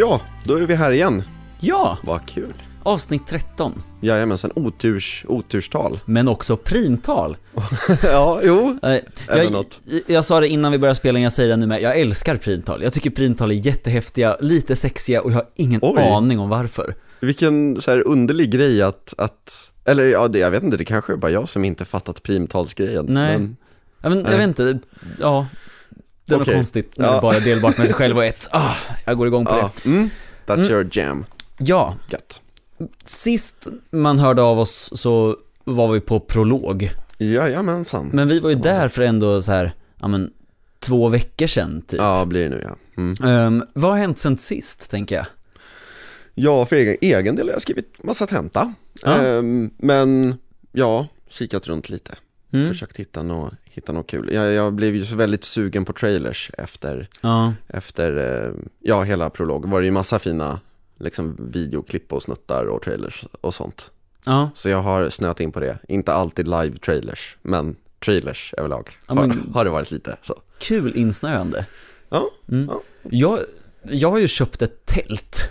Ja, då är vi här igen. Ja, Vad kul. avsnitt 13. Jajamensan, oturs, oturstal. Men också primtal. ja, jo. Jag, något. jag sa det innan vi började spela, jag säger det nu med. Jag älskar primtal. Jag tycker primtal är jättehäftiga, lite sexiga och jag har ingen Oj. aning om varför. Vilken så här underlig grej att, att eller ja, det, jag vet inte, det kanske är bara jag som inte fattat primtalsgrejen. Nej. Men, Ja, men, jag Nej. vet inte, ja. Det är något Okej. konstigt när Ja. det bara är delbart med sig själv och ett. Ah, jag går igång på ja, det. mm, that's Mm. your jam. Ja, Gött. sist man hörde av oss så var vi på prolog. Jajamensan. Men vi var ju där för ändå så här, ja men, två veckor sedan typ. Ja, blir det nu ja. Mm. Ehm, vad har hänt sen sist, tänker jag? Ja, för egen, egen del har jag skrivit massa tenta. Ja. Ehm, men, ja, kikat runt lite. Mm. Försökt hitta något, hitta något kul. Jag, jag blev ju så väldigt sugen på trailers efter, Ja. efter eh, ja, hela prolog. var det ju massa fina liksom, videoklipp och snuttar och trailers och sånt. Ja. Så jag har snöat in på det. Inte alltid live-trailers, men trailers överlag Ja, har, men- har det varit lite så. Kul insnöande. Ja, Mm. Ja. Jag, jag har ju köpt ett tält.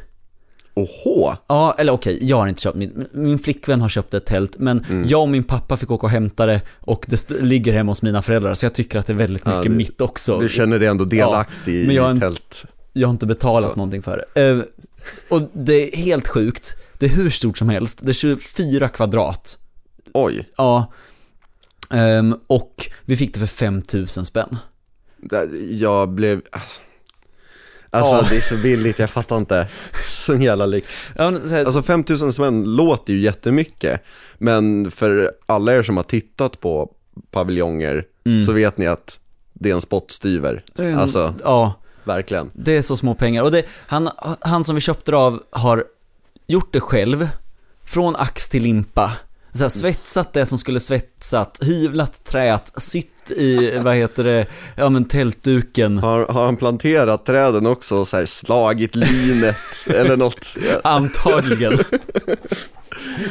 Oho! Ja, eller okej, jag har inte köpt min, min flickvän har köpt ett tält, men Mm. jag och min pappa fick åka och hämta det och det ligger hemma hos mina föräldrar, så jag tycker att det är väldigt Ja, mycket du- mitt också. Du känner dig ändå delaktig men jag i tält. Jag har inte betalat Så. någonting för det. Eh, och det är helt sjukt. Det är hur stort som helst. Det är 24 kvadrat. Oj, Ja. Ehm, och vi fick det för 5000 spänn. det- jag blev, alltså, alltså Ja. det är så billigt, jag fattar inte. Sån jävla lyx. Ja, men så här, Alltså 5000 spänn låter ju jättemycket, men för alla er som har tittat på paviljonger Mm. så vet ni att det är en spottstyver. en- Alltså, Ja, verkligen. det är så små pengar. Och det, han, han som vi köpte det av har gjort det själv, från ax till limpa. Så här, svetsat det som skulle svetsat, hyvlat träet, sytt i, vad heter det, ja men tältduken. Har, har han planterat träden också och så här slagit linet eller något? Antagligen.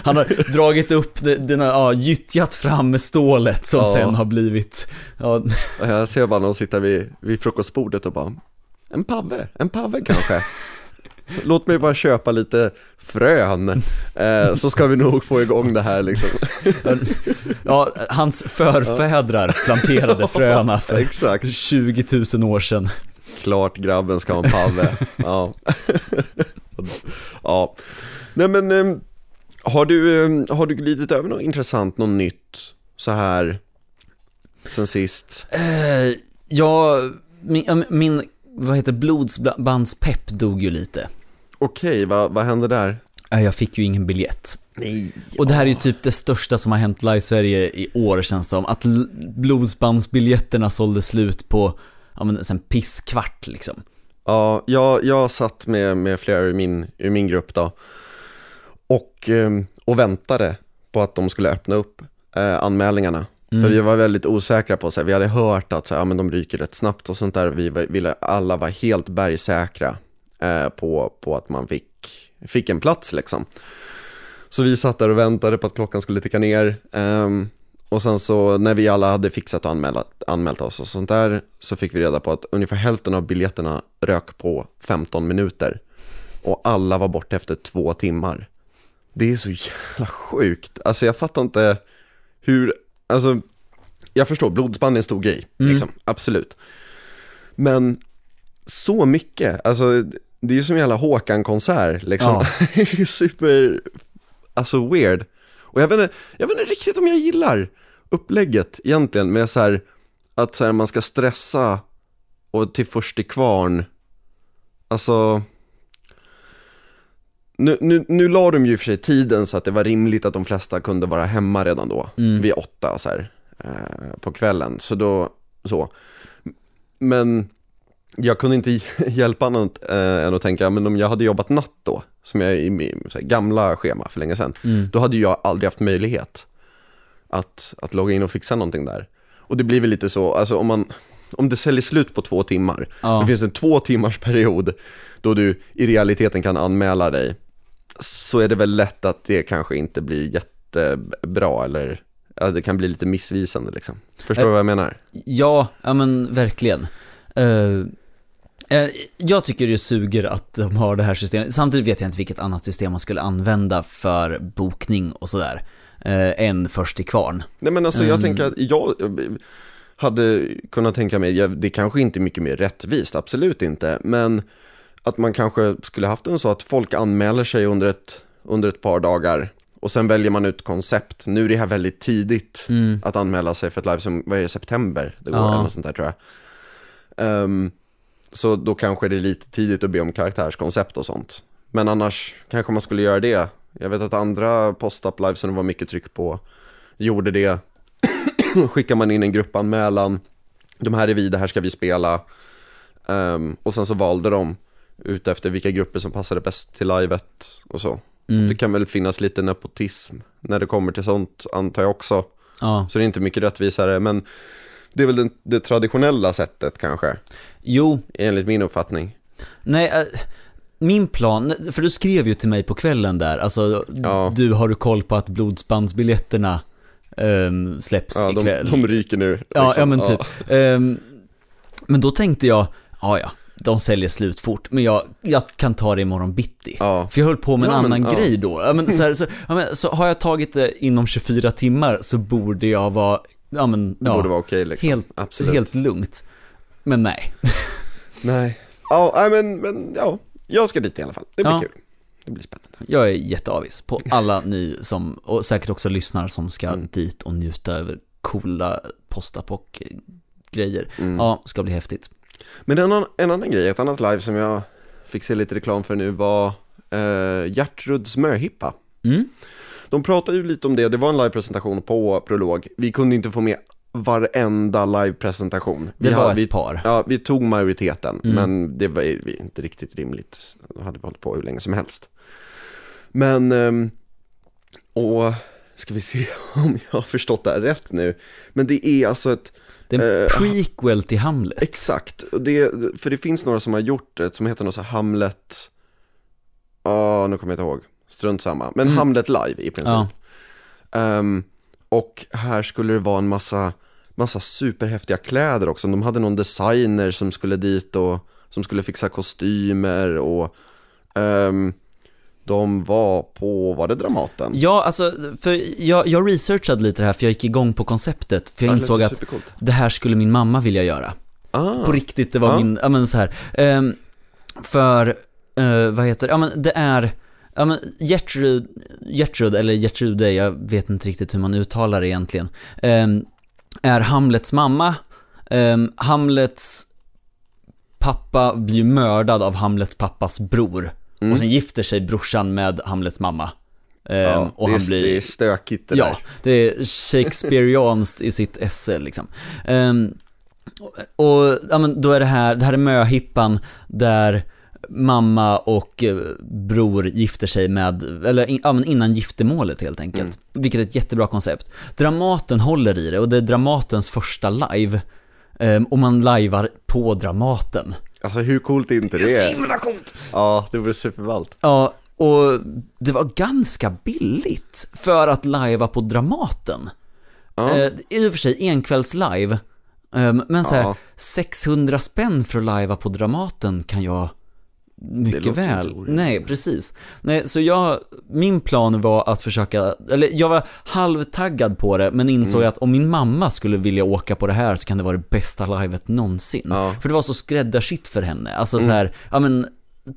Han har dragit upp den här, ja, gyttjat fram med stålet som Ja. sen har blivit, ja, Jag ser bara någon sitta vid, vid frukostbordet och bara, en pave, en pave kanske. Låt mig bara köpa lite frön, eh, så ska vi nog få igång det här liksom. ja, hans förfädrar planterade fröna för Exakt, 20 000 år sedan. klart grabben ska ha en pave. Ja. ja. Nej men, eh, har du, eh, har du glidit över något intressant, något nytt så här sen sist? Eh, ja, min, min, vad heter blodsbandspepp dog ju lite. Okej, vad, vad hände där? Jag fick ju ingen biljett. Nej. Och det här är ju typ det största som har hänt live Sverige i år känns det som. Att blodsbandsbiljetterna sålde slut på, ja men sen pisskvart liksom. Ja, jag, jag satt med, med flera ur min, ur min grupp då och, eh, och väntade på att de skulle öppna upp eh, anmälningarna. För vi var väldigt osäkra på, så här, vi hade hört att så här, ja, men de ryker rätt snabbt och sånt där. Vi ville alla vara helt bergsäkra eh, på, på att man fick, fick en plats liksom. Så vi satt där och väntade på att klockan skulle ticka ner. ehm, och sen så när vi alla hade fixat och anmält, anmält oss och sånt där så fick vi reda på att ungefär hälften av biljetterna rök på 15 minuter. Och alla var borta efter två timmar. Det är så jävla sjukt. Alltså jag fattar inte hur, alltså jag förstår, blodsband är en stor grej, liksom, absolut. Men så mycket, alltså det är ju som en jävla Håkan-konsert liksom. Ja. Super, alltså weird. Och jag vet, inte, jag vet inte riktigt om jag gillar upplägget egentligen med så här att så här, man ska stressa och till först i kvarn. Alltså, nu, nu, nu la de ju i och för sig tiden så att det var rimligt att de flesta kunde vara hemma redan då, Mm. vid åtta så här, eh, på kvällen. Så då, så. Men jag kunde inte hjälpa annat eh, än att tänka, men om jag hade jobbat natt då, som jag är i min gamla schema för länge sedan, Mm. då hade jag aldrig haft möjlighet att, att logga in och fixa någonting där. Och det blir väl lite så, alltså om man, om det säljer slut på två timmar, Ja. då finns det en två timmars period då du i realiteten kan anmäla dig, så är det väl lätt att det kanske inte blir jättebra eller ja, det kan bli lite missvisande liksom. Förstår du Eh, vad jag menar? Ja, ja men verkligen. Eh, Jag tycker det suger att de har det här systemet. Samtidigt vet jag inte vilket annat system man skulle använda för bokning och sådär. Eh, än först till kvarn. Nej men alltså jag Mm. tänker att jag hade kunnat tänka mig, det kanske inte är mycket mer rättvist, absolut inte, men att man kanske skulle haft en så att folk anmäler sig under ett, under ett par dagar och sen väljer man ut koncept. Nu är det här väldigt tidigt Mm. att anmäla sig för ett live som, vad är det, september? Det går Ja. eller något sånt där tror jag. Ehm, så då kanske det är lite tidigt att be om karaktärskoncept och sånt. Men annars kanske man skulle göra det. Jag vet att andra post-up live som det var mycket tryck på gjorde det. Skickar man in en gruppanmälan. De här är vi, det här ska vi spela. Ehm, och sen så valde de ut efter vilka grupper som passade bäst till livet och så. Mm. Det kan väl finnas lite nepotism när det kommer till sånt antar jag också. Ja. Så det är inte mycket rättvisare, men det är väl den, det traditionella sättet kanske, Jo, enligt min uppfattning. nej, eh, min plan, för du skrev ju till mig på kvällen där, alltså, Ja. du har du koll på att blodsbandsbiljetterna ehm, släpps Ja, de, ikväll? de ryker nu. Ja, liksom. ja men typ. Ehm, men då tänkte jag, ja ja, de säljer slut fort, men jag, jag kan ta det imorgon bitti. Ja. För jag höll på med en Ja, men, annan ja. grej då. Ja, men, så, här, så, ja, men, så har jag tagit det inom 24 timmar så borde jag vara, ja men, Det ja, borde vara okej liksom. helt, Absolut. helt lugnt. Men nej. Nej. Ja, nej, men, men ja, jag ska dit i alla fall. Det blir Ja. kul. Det blir spännande. Jag är jätteavis på alla ni som, och säkert också lyssnar som ska Mm. dit och njuta över coola postapock grejer. Mm. Ja, ska bli häftigt. Men en annan, en annan grej, ett annat live som jag fick se lite reklam för nu var eh, Gertruds möhippa. Mm. De pratade ju lite om det, det var en livepresentation på Prolog. Vi kunde inte få med varenda livepresentation. Det Vi var har- ett vi, par. Ja, vi tog majoriteten, Mm. men det var inte riktigt rimligt. Då hade vi hållit på hur länge som helst. Men, ehm, och ska vi se om jag har förstått det här rätt nu. Men det är alltså ett, Det är en Eh, prequel till Hamlet. exakt, det, för det finns några som har gjort det, som heter något så Hamlet, ja nu kommer jag inte ihåg, strunt samma, men Mm. Hamlet live i princip. Ja. Ehm, och här skulle det vara en massa, massa superhäftiga kläder också. De hade någon designer som skulle dit och som skulle fixa kostymer och ehm, de var på, var det Dramaten? Ja, alltså, för jag, jag researchade lite det här för jag gick igång på konceptet, för jag Ja, det insåg att det här skulle min mamma vilja göra. Ah, På riktigt, det var Ja. min, ja men så här. Ehm, för, eh, vad heter det, ja men det är, ja men Gertrud, Gertrud, eller Gertrude, jag vet inte riktigt hur man uttalar det egentligen, ehm, är Hamlets mamma. Ehm, Hamlets pappa blir mördad av Hamlets pappas bror. Mm. Och sen gifter sig brorsan med Hamlets mamma. Ehm, ja, och han blir... det är stökigt det Ja, där. det är Shakespeareanskt i sitt esse liksom. Och, och ja, men då är det här, det här är möhippan där mamma och eh, bror gifter sig med, eller in, ja, men innan giftermålet helt enkelt. Vilket är ett jättebra koncept. Dramaten håller i det och det är Dramatens första live. Ehm, och man lajvar på Dramaten. Alltså hur coolt är inte det? är? himla coolt! Ja, det vore superballt. Ja, och det var ganska billigt för att lajva på Dramaten. Ja. Eh, I och för sig enkvälls live, ehm, men så här, Ja. 600 spänn för att lajva på Dramaten kan jag mycket väl. Nej, precis. Nej, så jag, min plan var att försöka, eller jag var halvtaggad på det, men insåg Mm. att om min mamma skulle vilja åka på det här så kan det vara det bästa livet någonsin. Ja. Mm. För det var så skräddarsytt för henne. Alltså så här, ja men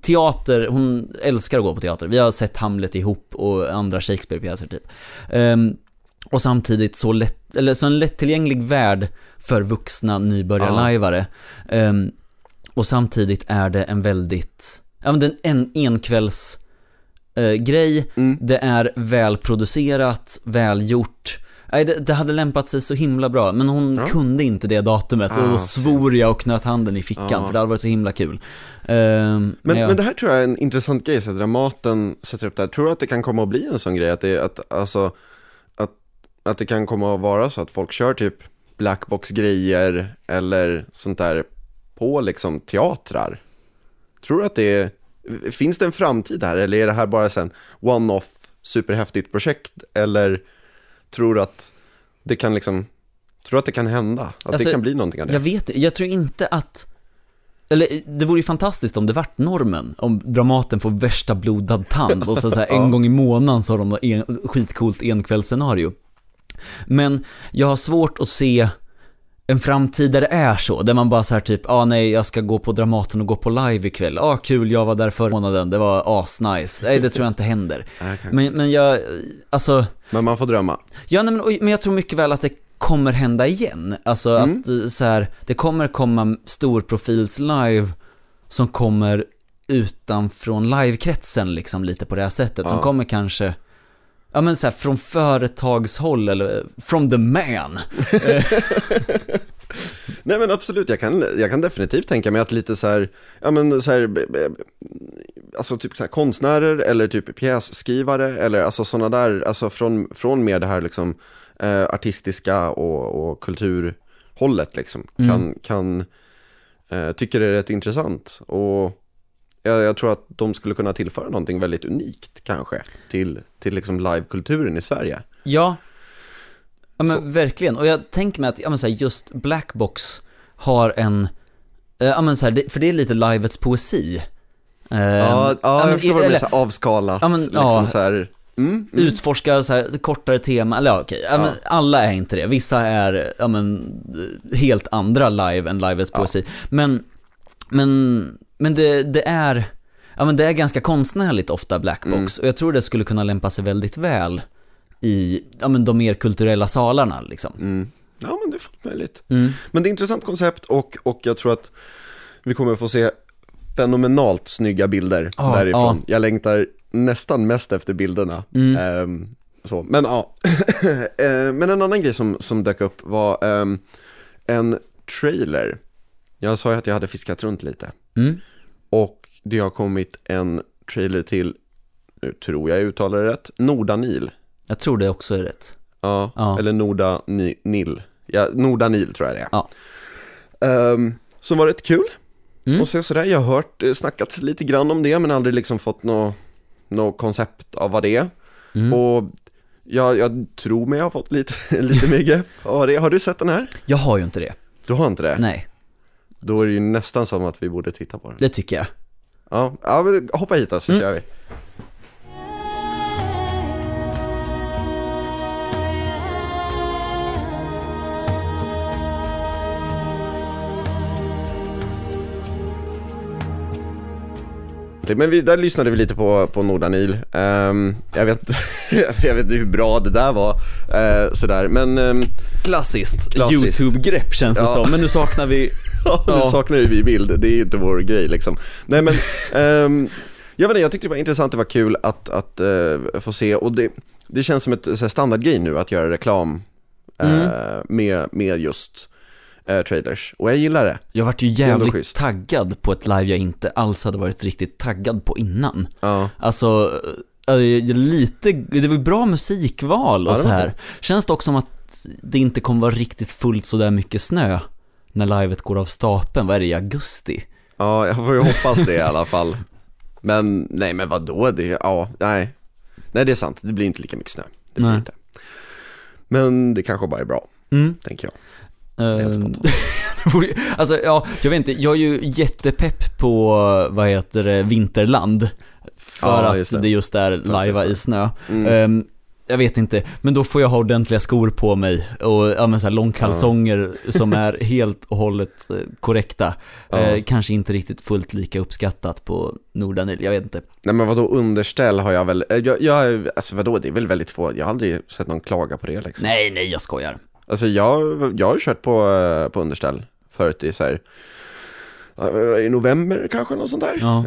teater, hon älskar att gå på teater. Vi har sett Hamlet ihop och andra Shakespeare-pjäser typ. Ehm, och samtidigt så, lätt, eller så en lättillgänglig värld för vuxna nybörjarlajvare. Ehm, och samtidigt är det en väldigt, ja men är en enkvälls eh, grej, Mm. det är välproducerat, välgjort. Nej, det, det hade lämpat sig så himla bra, men hon Ja. kunde inte det datumet och Ah, då svor jag och knöt handen i fickan Ja. för det hade varit så himla kul. Ehm, Men, jag- men det här tror jag är en intressant grej, så Dramaten sätter upp det här. Tror du att det kan komma att bli en sån grej? Att det, att, alltså, att, att det kan komma att vara så att folk kör typ blackbox-grejer eller sånt där på liksom teatrar? Tror du att det är, finns det en framtid här eller är det här bara en one-off superhäftigt projekt? Eller tror du att det kan liksom, tror att det kan hända? Att Alltså, det kan bli någonting av det? Jag vet jag tror inte att eller det vore ju fantastiskt om det vart normen, om Dramaten får värsta blodad tand och så, så här, en Ja. gång i månaden så har de något en, skitcoolt enkvällsscenario. Men jag har svårt att se en framtid där det är så, där man bara så här typ, ah nej jag ska gå på Dramaten och gå på live ikväll, ah kul jag var där förra månaden, det var asnice, nej det tror jag inte händer. Men, men jag, alltså, Men man får drömma. Ja, nej, men, och- men jag tror mycket väl att det kommer hända igen. Alltså Mm. att så här, det kommer komma storprofils live som kommer utanfrån livekretsen liksom lite på det här sättet. Som Ja. kommer kanske, ja men så här, från företagshåll eller from the man. Nej men absolut, jag kan, jag kan definitivt tänka mig att lite så här, ja men så här, alltså typ så här konstnärer eller typ pjässkrivare eller alltså sådana där, alltså från, från mer det här liksom eh, artistiska och, och kulturhållet liksom, kan, kan eh, tycker det är rätt intressant och jag, jag tror att de skulle kunna tillföra någonting väldigt unikt kanske till, till liksom livekulturen i Sverige. Ja. Ja men verkligen, och jag tänker mig att, ja men så här, just Blackbox har en, eh, ja men så här, för det är lite livets poesi. Eh, Ja, ja, jag förstår vad du menar, så avskalat, Ja, men, liksom ja. så här, mm, mm. utforska så här, kortare tema, eller ja, okej, ja, alla är inte det. Vissa är, ja men, helt andra live än livets poesi. Men, men, men det, det är, ja men det är ganska konstnärligt ofta Blackbox, och jag tror det skulle kunna lämpa sig väldigt väl i, ja men de mer kulturella salarna liksom. Mm. Ja, men det är fullt möjligt. Mm. Men det är ett intressant koncept och, och jag tror att vi kommer få se fenomenalt snygga bilder Ja, därifrån. Jag längtar nästan mest efter bilderna. Mm. Ehm, så. Men ja, Eh, men en annan grej som, som dök upp var ehm, en trailer. Jag sa ju att jag hade fiskat runt lite. Mm. Och det har kommit en trailer till, nu tror jag jag uttalar det rätt, Nordanil. Jag tror det också är rätt. Ja, Ja. eller Norda Ni- Nil. Ja, Nordanil tror jag det är. Ja. Ehm, som var rätt kul. Mm. Och så sådär, jag har hört, eh, snackat lite grann om det men aldrig liksom fått något nå koncept av vad det är. Mm. Och jag, jag tror mig jag har fått lite, lite mer grepp av det. Har du sett den här? Jag har ju inte det. Du har inte det? Nej, Då är det ju nästan som att vi borde titta på den. det tycker jag. Ja, ja men hoppa hit då så Mm. kör vi. Men vi, där lyssnade vi lite på, på Nordanil. Ehm, jag, vet, jag vet inte hur bra det där var, uh, sådär. Men ehm, Klassiskt, Klassiskt. YouTube-grepp känns det Ja. som, men nu saknar vi Ja, Ja. saknar ju vi bild, det är inte vår grej liksom. Nej men, ehm, jag vet inte, jag tyckte det var intressant, det var kul att, att eh, få se och det, det känns som ett så här, standardgrej nu att göra reklam eh, Mm. med, med just eh, trailers. Och jag gillar det. Jag vart ju jävligt taggad på ett live jag inte alls hade varit riktigt taggad på innan. Ja, Alltså, lite, det var bra musikval och Ja, det så här. Känns det också som att det inte kommer vara riktigt fullt så där mycket snö när livet går av stapeln, vad är det, i augusti? ja jag får ju hoppas det i alla fall. Men nej men vadå, det, ja, nej. Nej det är sant, det blir inte lika mycket snö. Det blir Nej. inte. Men det kanske bara är bra, Mm. tänker jag. Vore- alltså, ja, jag vet inte, jag är ju jättepepp på, vad heter det, Vinterland. För Ja, att det. det. just är lajva i snö. Mm. Ehm, jag vet inte, men då får jag ha ordentliga skor på mig och ja, men så här långkalsonger som är helt och hållet eh, korrekta. Ja. Eh, kanske inte riktigt fullt lika uppskattat på Nordanil, jag vet inte. Nej men vadå underställ har jag väl, eh, jag, jag, alltså vadå det är väl väldigt få, jag har aldrig sett någon klaga på det liksom. Nej, nej, jag skojar. Alltså jag, jag har kört på, eh, på underställ förut i så här, i november kanske något sånt där. Ja.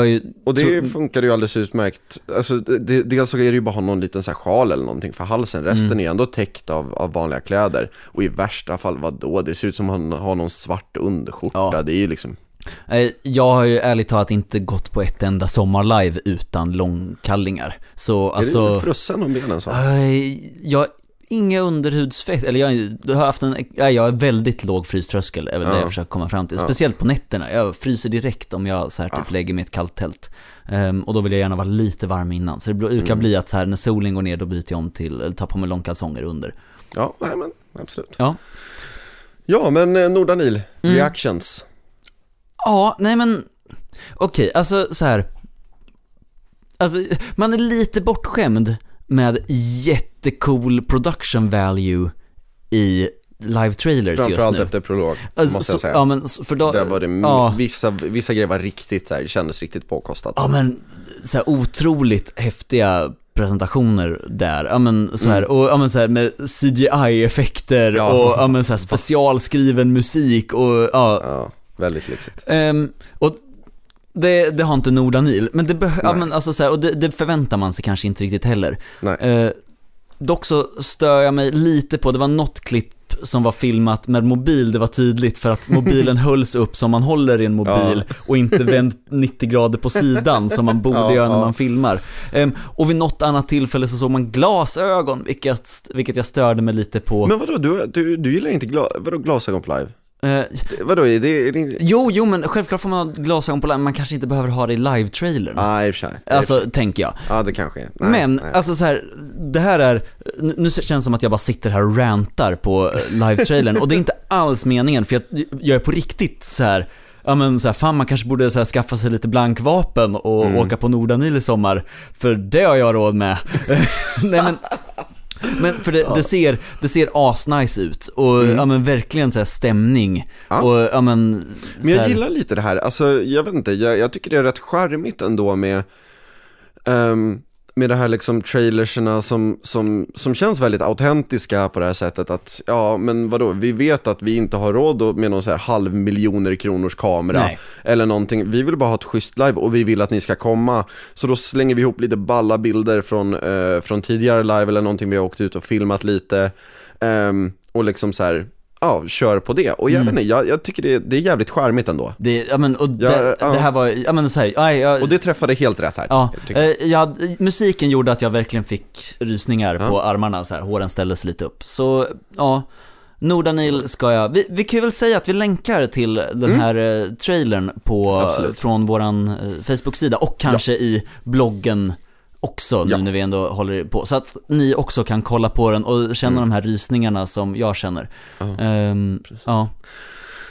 Är ju, och det så- funkade ju alldeles utmärkt. Alltså det, dels så är det ju bara ha någon liten så här sjal eller någonting för halsen, resten Mm. är ändå täckt av, av vanliga kläder. Och i värsta fall, vad då? Det ser ut som att han har någon svart underskjorta, Ja. det är ju liksom, eh, jag har ju ärligt talat inte gått på ett enda sommarlive utan långkallingar. Så alltså... är det frusen om benen så? Nej, jag inga underhudsfett, eller jag, jag har haft en, jag har väldigt låg fryströskel, är väl det Ja. jag försöker komma fram till. Ja. Speciellt på nätterna, jag fryser direkt om jag så här typ Ja. lägger mig i ett kallt tält. Ehm, och då vill jag gärna vara lite varm innan. Så det brukar Mm. bli att så här, när solen går ner då byter jag om till, eller tar på mig långkalsonger under. Ja, nej men absolut. Ja. Ja, men eh, Nordanil, Mm. reactions. Ja, nej men, okej, alltså så här. Alltså, man är lite bortskämd med jättecool production value i live trailers just Framförallt nu. efter prolog, Alltså, måste jag så- säga. Ja, men för då, Där var det, ja. vissa, vissa grejer var riktigt så här, kändes riktigt påkostat. Ja men, så här otroligt häftiga presentationer där, ja men så här, och ja men så här med CGI-effekter Ja. och ja men så här specialskriven musik och ja, Ja, väldigt lyxigt. ehm, och det, det har inte Nordanil, men det ja men alltså så här, och det, det förväntar man sig kanske inte riktigt heller. Nej. Eh, dock så stör jag mig lite på, det var något klipp som var filmat med mobil, det var tydligt för att mobilen hölls upp som man håller i en mobil och inte vänt 90 grader på sidan som man borde Ja, göra när ja. man filmar. Ehm, och vid något annat tillfälle så såg man glasögon, vilket, vilket jag störde mig lite på. Men vadå, du, du, du gillar inte gla, vadå, glasögon på live? Eh, Vadå, är det, är det inte... jo, jo, men självkälart får man ha glasögon på live, man kanske inte behöver ha det i live-trailern. Ah, i och för sig. Alltså, tänker jag. Ja, det kanske är. Nej, men, nej. alltså så här, det här är, nu nu känns det som att jag bara sitter här och rantar på eh, live-trailern och det är inte alls meningen för jag, jag är på riktigt så här. Ja men så här, fan man kanske borde så här, skaffa sig lite blankvapen och Mm. åka på Nordanil i sommar, för det har jag råd med. Nej men, men för det, det ser, det ser asnice ut och ja men verkligen så här stämning. Mm. Ja. Och ja men, Men jag här, gillar lite det här, alltså jag vet inte, jag, jag tycker det är rätt charmigt ändå med ehm, med det här liksom trailerserna som, som, som känns väldigt autentiska på det här sättet att, ja men vadå, vi vet att vi inte har råd med någon så här halv miljoner kronors kamera Nej. eller någonting, vi vill bara ha ett schysst live och vi vill att ni ska komma, så då slänger vi ihop lite balla bilder från, eh, från tidigare live eller någonting. Vi har åkt ut och filmat lite ehm, och liksom så här, ja, kör på det. Och jag Mm. vet inte, jag, jag tycker det, det är jävligt charmigt ändå. det, ja men och det, ja. det här var, ja men så här, ja, jag, Och det träffade helt rätt här. Ja, jag. eh, jag, musiken gjorde att jag verkligen fick rysningar Ja. på armarna så här, håren ställdes lite upp. Så, ja, Nordanil ska jag, vi, vi kan ju väl säga att vi länkar till den här eh, trailern på, Mm. Absolut. från våran eh, Facebook-sida och kanske i bloggen också Ja. nu när vi ändå håller på. Så att ni också kan kolla på den och känna Mm. de här rysningarna som jag känner. Ja. Ehm, ja.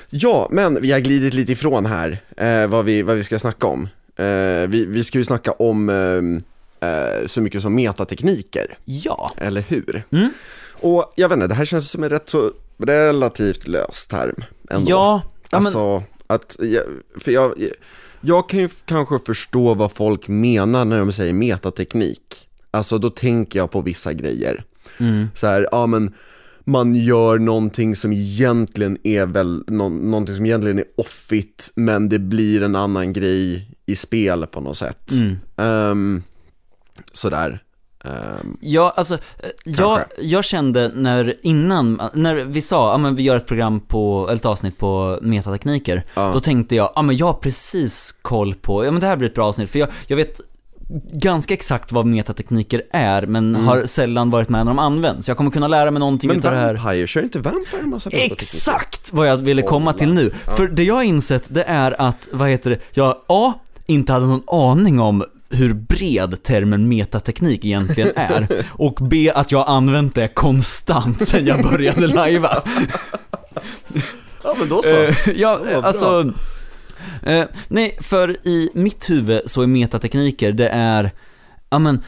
Ja, men vi har glidit lite ifrån här, eh, vad, vi, vad vi ska snacka om. Eh, vi, vi ska ju snacka om ehm, eh, så mycket som metatekniker, ja. eller hur? Mm. Och jag vet inte, det här känns som en rätt så relativt lös term ändå. Ja, ja men, Alltså, att, för jag, jag kan ju kanske förstå vad folk menar när de säger metateknik. Alltså då tänker jag på vissa grejer. mm, Så här, ja men man gör någonting som egentligen är väl, nå, någonting som egentligen är offigt, men det blir en annan grej i spel på något sätt. mm. Ehm, sådär. Ehm, Ja, alltså, eh, jag, jag kände när, innan, när vi sa, ja men vi gör ett program på, eller ett avsnitt på metatekniker, Ja. då tänkte jag, ja men jag har precis koll på, ja men det här blir ett bra avsnitt, för jag, jag vet ganska exakt vad metatekniker är, men har sällan varit med när de används. Jag kommer kunna lära mig någonting men utav det här. Vampire, kör inte Vampire en massa? Exakt vad jag ville komma till nu. För det jag har insett, det är att, vad heter det, jag A. Inte hade någon aning om hur bred termen metateknik egentligen är. Och B. Att jag använt det konstant sen jag började lajva. Ja men då så. Eh, ja, alltså... Eh, nej, för i mitt huvud så är metatekniker, det är, ja men,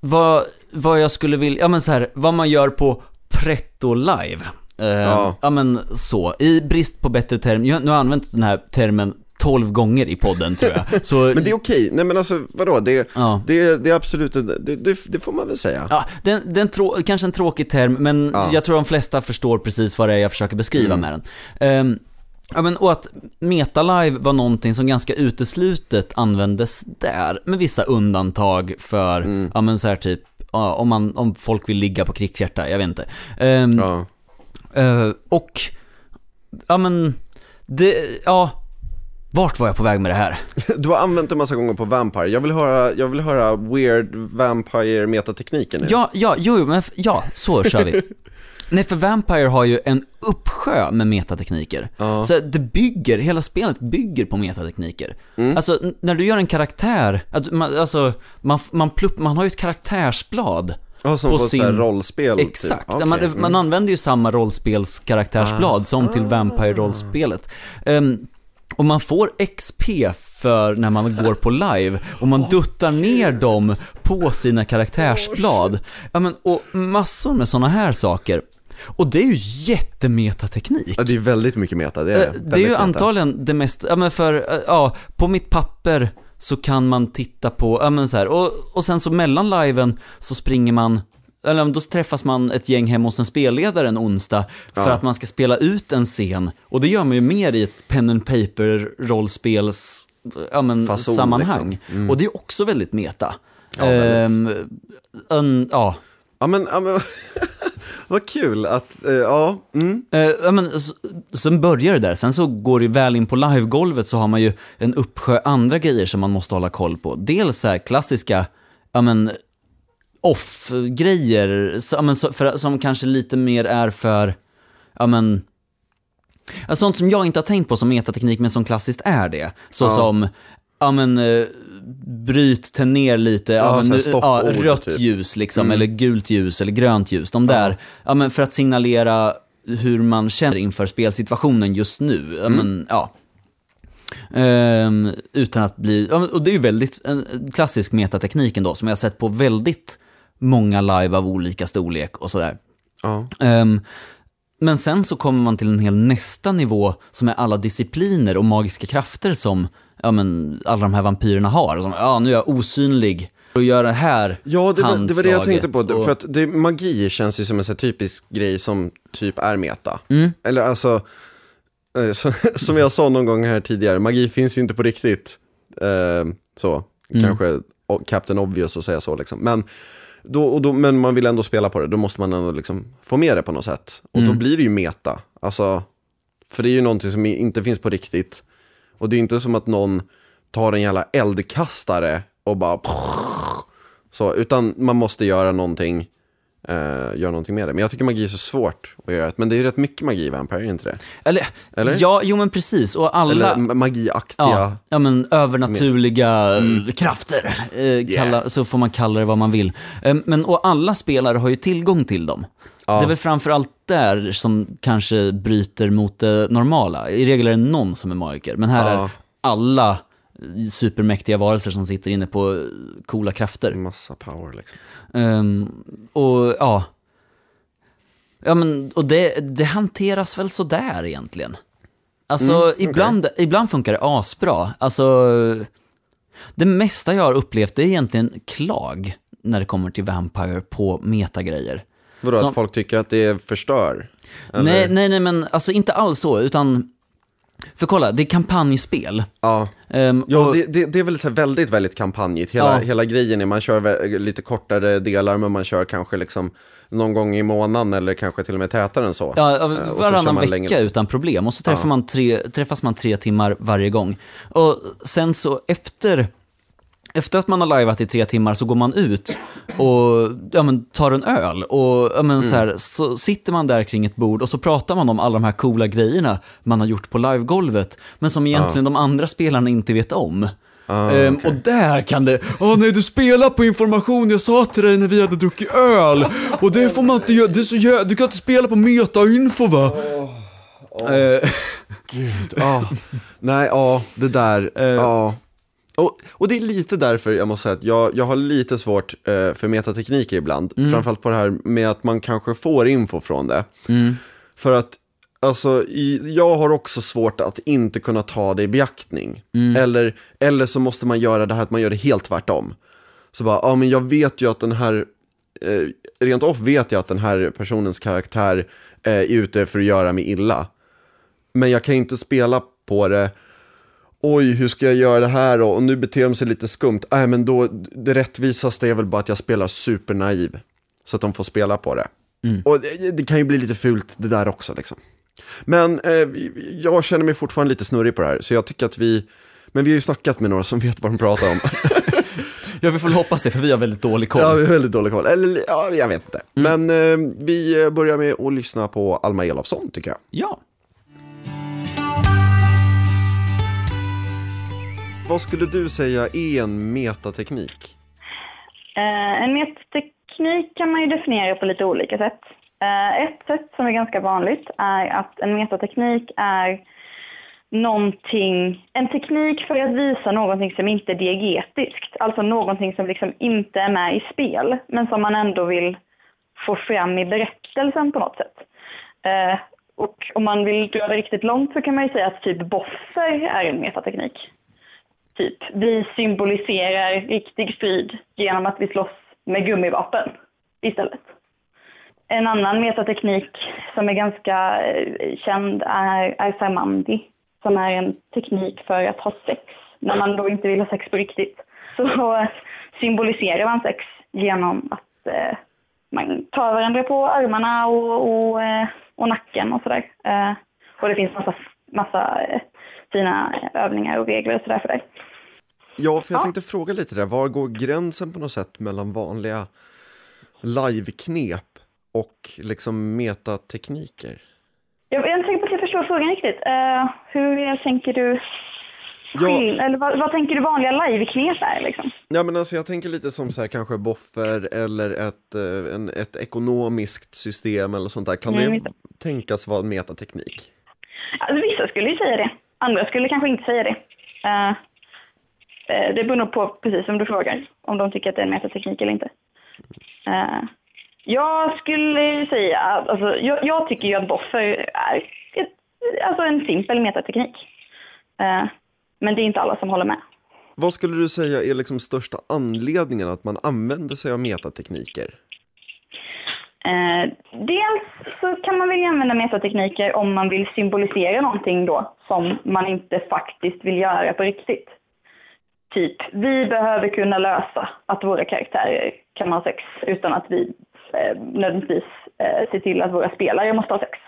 vad, vad jag skulle vilja, ja men så här, vad man gör på pretto live. Eh, Ja. ja. men så, i brist på bättre term, jag, nu har jag använt den här termen 12 gånger i podden tror jag. Så, Men det är okej, nej men alltså vadå, det, ja. det, det är absolut, det, det, det får man väl säga. Ja, den, den trå- kanske en tråkig term, men Ja. jag tror de flesta förstår precis vad det är jag försöker beskriva Mm. med den. Ehm, ja, men, och att Metalive var någonting som ganska uteslutet användes där, med vissa undantag för, Mm. ja men så här typ, ja, om, man, om folk vill ligga på krigshjärta, jag vet inte. Ehm, Ja. eh, och, ja men, det, ja, vart var jag på väg med det här? Du har använt det massa gånger på Vampire, jag vill höra, jag vill höra weird Vampire metatekniken nu. Ja, ja, jo, men ja, så kör vi. Nej, för Vampire har ju en uppsjö med metatekniker. Ja. Så det bygger, hela spelet bygger på metatekniker. Mm. Alltså, när du gör en karaktär, att man, alltså, man, man, plupp, man har ju ett karaktärsblad. Ja, som på på, sin- rollspel Exakt, typ. Okej, man, mm. man använder ju samma rollspelskaraktärsblad Ah. som till Vampire-rollspelet. Ehm, Och man får XP för när man går på live och man duttar ner dem på sina karaktärsblad. Ja men, och massor med sådana här saker. Och det är ju jättemetateknik. Ja, det är väldigt mycket meta. Det är, Eh, Det är ju meta. antagligen det mest, ja men för, eh, ja, på mitt papper så kan man titta på, ja men så här, och, och sen så mellan liven så springer man, eller då träffas man ett gäng hemma hos en spelledare en onsdag för Ja. att man ska spela ut en scen. Och det gör man ju mer i ett pen and paper rollspels, ja men Fason, sammanhang. liksom. Mm. Och det är också väldigt meta. Ja, väldigt. Ehm, en, ja. Ja men, ja, men vad kul att, eh, ja, mm. Ja, men, s- sen börjar det där, sen så går det väl in på livegolvet så har man ju en uppsjö andra grejer som man måste hålla koll på. Dels så här klassiska, ja men, off-grejer, för, som kanske lite mer är för, ja men, sånt som jag inte har tänkt på som metateknik men som klassiskt är det. Så Ja. som, ja men, eh, bryt ten ner lite, ja, Ja, men, ja, stoppord, rött typ. ljus liksom, eller gult ljus eller grönt ljus. De där, ja men för att signalera hur man känner inför spelsituationen just nu. Ja, men, ja. Ehm, utan att bli, och det är ju väldigt, en klassisk metateknik ändå, som jag har sett på väldigt många live av olika storlek och sådär. ja. Ehm, men sen så kommer man till en hel nästa nivå som är alla discipliner och magiska krafter som ja, men, alla de här vampyrerna har. Som, ja, nu är jag osynlig och gör det här Ja, det var, det var det jag tänkte på. och- För att det, magi känns ju som en så typisk grej som typ är meta. Mm. Eller alltså, eh, så, som jag sa någon gång här tidigare, magi finns ju inte på riktigt. Eh, så, Mm. kanske Captain Obvious att säga så liksom. Men, då, då, men man vill ändå spela på det, då måste man ändå liksom få med det på något sätt. Och Mm. då blir det ju meta. Alltså, för det är ju någonting som inte finns på riktigt. Och det är inte som att någon tar en jävla eldkastare och bara så, utan man måste göra någonting, eh, göra någonting med det. Men jag tycker magi är så svårt att göra. Men det är ju rätt mycket magi i Vampire, inte det? Eller, Eller? ja, jo men precis. Och alla... Eller ma- magiaktiga. Ja, ja men övernaturliga eh, krafter, eh, kalla, så får man kalla det vad man vill. Eh, men, och alla spelare har ju tillgång till dem. Det är väl framförallt där som kanske bryter mot det normala. I regel är det någon som är magiker, men här Ja. är alla supermäktiga varelser som sitter inne på coola krafter. Massa power liksom. Ehm, och ja, ja men, och det, det hanteras väl sådär egentligen. Alltså, Mm, ibland, ibland funkar det asbra. Alltså, det mesta jag har upplevt det är egentligen klag när det kommer till Vampire på metagrejer. Vadå, Som- att folk tycker att det förstör? Eller? Nej, nej, nej, men alltså inte alls så, utan, för kolla, det är kampanjspel. Ja, Ehm, ja och- det, det, det är väl så väldigt, väldigt kampanjigt. Hela, Ja. hela grejen är, man kör lite kortare delar, men man kör kanske liksom någon gång i månaden eller kanske till och med tätare än så. Ja, Eh, varannan vecka längre. utan problem. Och så träffar man tre, träffas man tre timmar varje gång. Och sen så efter, efter att man har liveat i tre timmar så går man ut och ja, men, tar en öl. Och ja, men, så, Mm. här, så sitter man där kring ett bord och så pratar man om alla de här coola grejerna man har gjort på livegolvet. Men som egentligen de andra spelarna inte vet om. Ah, Ehm, okej. Och där kan det, åh nej du spelar på information jag sa till dig när vi hade druckit öl. Och det får man inte göra, det är så jä- du kan inte spela på metainfo va? Eh, Ja, nej, ja, det där, Eh. ja. Och, och det är lite därför jag måste säga att jag, jag har lite svårt eh, för metatekniker ibland. Mm. Framförallt på det här med att man kanske får info från det. Mm. För att, alltså, i, jag har också svårt att inte kunna ta det i beaktning. Mm. Eller, eller så måste man göra det här att man gör det helt tvärtom. Så bara, ja men jag vet ju att den här, eh, rent off vet jag att den här personens karaktär eh, är ute för att göra mig illa. Men jag kan inte spela på det. Oj, hur ska jag göra det här då? Och nu beter de sig lite skumt. Nej, men då, det rättvisaste är väl bara att jag spelar supernaiv. Så att de får spela på det. Och det, det kan ju bli lite fult det där också liksom. Men eh, jag känner mig fortfarande lite snurrig på det här. Så jag tycker att vi, men vi har ju snackat med några som vet vad de pratar om. ja vi får väl hoppas det för vi har väldigt dålig koll. ja, vi har väldigt dålig koll. Eller ja, jag vet inte. Men eh, vi börjar med att lyssna på Alma Elofsson tycker jag. Ja. Vad skulle du säga är en metateknik? Eh, en metateknik kan man ju definiera på lite olika sätt. Eh, ett sätt som är ganska vanligt är att en metateknik är någonting, en teknik för att visa någonting som inte är diegetiskt. Alltså någonting som liksom inte är med i spel, men som man ändå vill få fram i berättelsen på något sätt. Eh, och om man vill dra det riktigt långt så kan man ju säga att typ boffer är en metateknik. Typ, vi symboliserar riktig strid genom att vi slåss med gummivapen istället. En annan metateknik som är ganska eh, känd är, är Sarmandi, som är en teknik för att ha sex när man då inte vill ha sex på riktigt. Så symboliserar man sex genom att eh, man tar varandra på armarna och, och, eh, och nacken och sådär. Eh, och det finns massa, massa eh, fina övningar och regler och sådär för det. Ja, för jag Ja. tänkte fråga lite där, var går gränsen på något sätt mellan vanliga liveknep och liksom metatekniker? Jag är inte säker på att jag förstår frågan riktigt. Eh, hur tänker du? Ja. Eller vad, vad tänker du vanliga liveknep är liksom? Ja men alltså jag tänker lite som så här kanske boffer eller ett, eh, en, ett ekonomiskt system eller sånt där. Kan Mm, det just tänkas vara metateknik? Alltså, vissa skulle ju säga det. Andra skulle kanske inte säga det. Eh, det beror nog på, precis som du frågar, om de tycker att det är en metateknik eller inte. Eh, jag skulle säga, att- alltså, jag, jag tycker ju att boffer är ett, alltså en simpel metateknik. Eh, men det är inte alla som håller med. Vad skulle du säga är liksom största anledningen att man använder sig av metatekniker? Eh, dels så kan man väl använda metatekniker om man vill symbolisera någonting då som man inte faktiskt vill göra på riktigt. Typ, vi behöver kunna lösa att våra karaktärer kan ha sex utan att vi eh, nödvändigtvis eh, ser till att våra spelare måste ha sex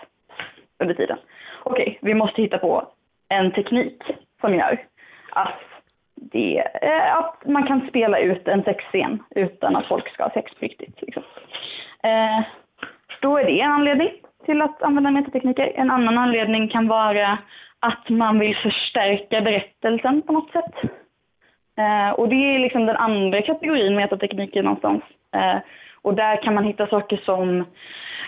under tiden. Okej, vi måste hitta på en teknik som gör att, det, eh, att man kan spela ut en sexscen utan att folk ska ha sex på riktigt. Liksom. Eh, då är det en anledning till att använda metatekniker. En annan anledning kan vara att man vill förstärka berättelsen på något sätt. Eh, och det är liksom den andra kategorin metatekniker någonstans. Eh, och där kan man hitta saker som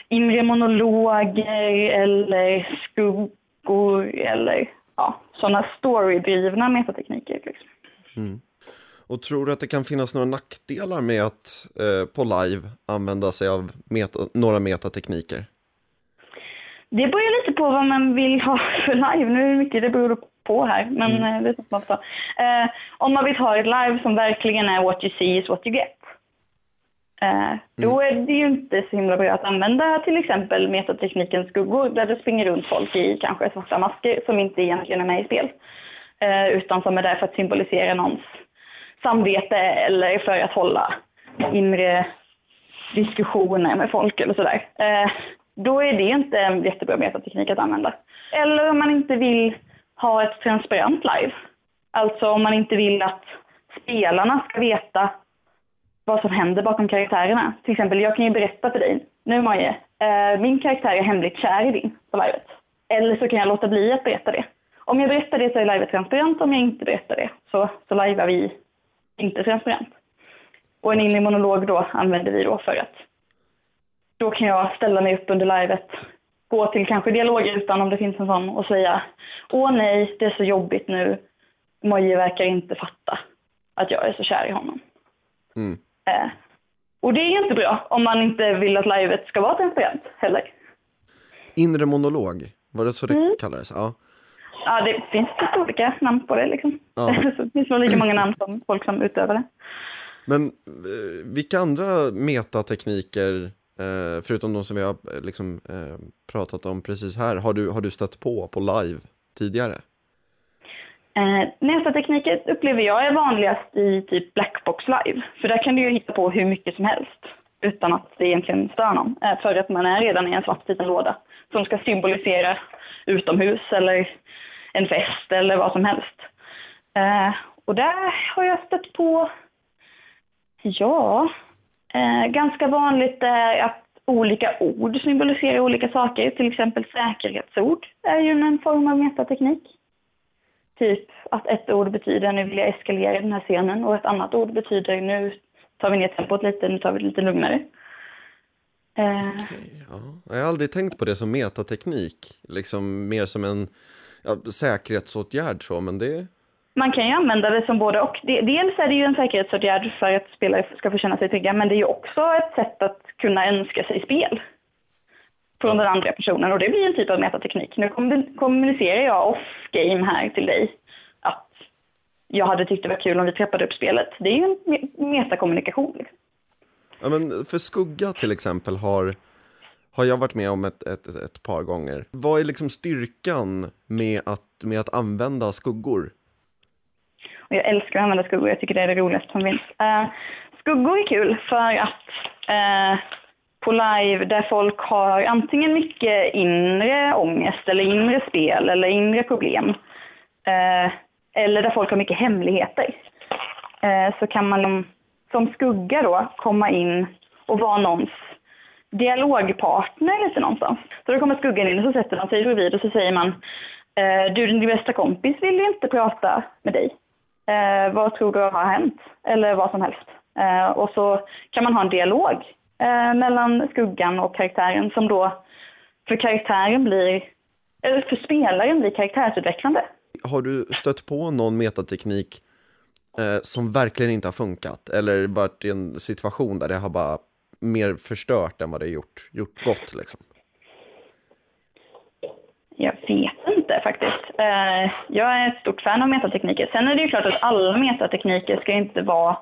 inre monologer eller skuggor eller ja, sådana storydrivna metatekniker. Liksom. Och tror du att det kan finnas några nackdelar med att eh, på live använda sig av meta, några metatekniker? Det beror lite på vad man vill ha för live. Nu är det mycket det beror på här, men mm. det är som man får. Eh, om man vill ha ett live som verkligen är what you see is what you get. Eh, då är det ju inte så himla bra att använda till exempel metatekniken skuggor där det springer runt folk i kanske svarta masker som inte egentligen är med i spel. Eh, utan som är där för att symbolisera någons samvete eller för att hålla inre diskussioner med folk eller sådär. Eh, då är det inte en jättebra metateknik att använda. Eller om man inte vill ha ett transparent live. Alltså om man inte vill att spelarna ska veta vad som händer bakom karaktärerna. Till exempel, jag kan ju berätta för dig, nu Maje, eh, min karaktär är hemligt kär i din på livet. Eller så kan jag låta bli att berätta det. Om jag berättar det så är livet transparent, om jag inte berättar det så, så livear vi inte transparent. Och en inre monolog då använder vi då för att då kan jag ställa mig upp under livet, gå till kanske dialogrutan om det finns en sån och säga Åh nej, det är så jobbigt nu. Moje verkar inte fatta att jag är så kär i honom. Mm. Eh, och det är inte bra om man inte vill att livet ska vara transparent heller. Inre monolog, var det så det Mm. kallades? Ja. Ja, det finns lite olika namn på det liksom. Ja. det finns nog lika många namn som folk som utövar det. Men eh, vilka andra metatekniker, eh, förutom de som vi har eh, liksom, eh, pratat om precis här, har du, har du stött på på live tidigare? Eh, nästa tekniker upplever jag är vanligast i typ Blackbox Live. För där kan du ju hitta på hur mycket som helst utan att det egentligen stör någon. Eh, för att man är redan i en svart liten låda som ska symbolisera utomhus eller en fest eller vad som helst. Eh, och där har jag stött på, ja, eh, ganska vanligt är att olika ord symboliserar olika saker. Till exempel säkerhetsord är ju en form av metateknik. Typ att ett ord betyder nu vill jag eskalera den här scenen och ett annat ord betyder nu tar vi ner tempot lite, nu tar vi det lite lugnare. Eh, Ja. Jag har aldrig tänkt på det som metateknik, liksom mer som en, ja, säkerhetsåtgärd så, men det... Man kan ju använda det som både och. Dels är det ju en säkerhetsåtgärd för att spelare ska få känna sig trygga, men det är ju också ett sätt att kunna önska sig spel från den andra personen och det blir en typ av metateknik. Nu kommunicerar jag off-game här till dig att jag hade tyckt det var kul om vi trappade upp spelet. Det är ju en metakommunikation. Liksom. Ja, men för skugga till exempel har, har jag varit med om ett, ett, ett, ett par gånger. Vad är liksom styrkan med att, med att använda skuggor? Och jag älskar att använda skuggor, jag tycker det är det roligaste som finns. Uh, skuggor är kul för att uh, på live där folk har antingen mycket inre ångest eller inre spel eller inre problem. Uh, eller där folk har mycket hemligheter. Så kan man som- som skugga då komma in och vara någons dialogpartner lite någonstans. Så då kommer skuggan in och så sätter man sig bredvid och så säger man du din bästa kompis vill ju inte prata med dig. Eh, vad tror du har hänt? Eller vad som helst. Eh, och så kan man ha en dialog eh, mellan skuggan och karaktären som då för karaktären blir, eller för spelaren blir karaktärsutvecklande. Har du stött på någon metateknik eh, som verkligen inte har funkat? Eller varit i en situation där det har bara mer förstört än vad det har gjort, gjort gott liksom? Jag vet faktiskt. Eh, jag är ett stort fan av metatekniker. Sen är det ju klart att alla metatekniker ska inte vara...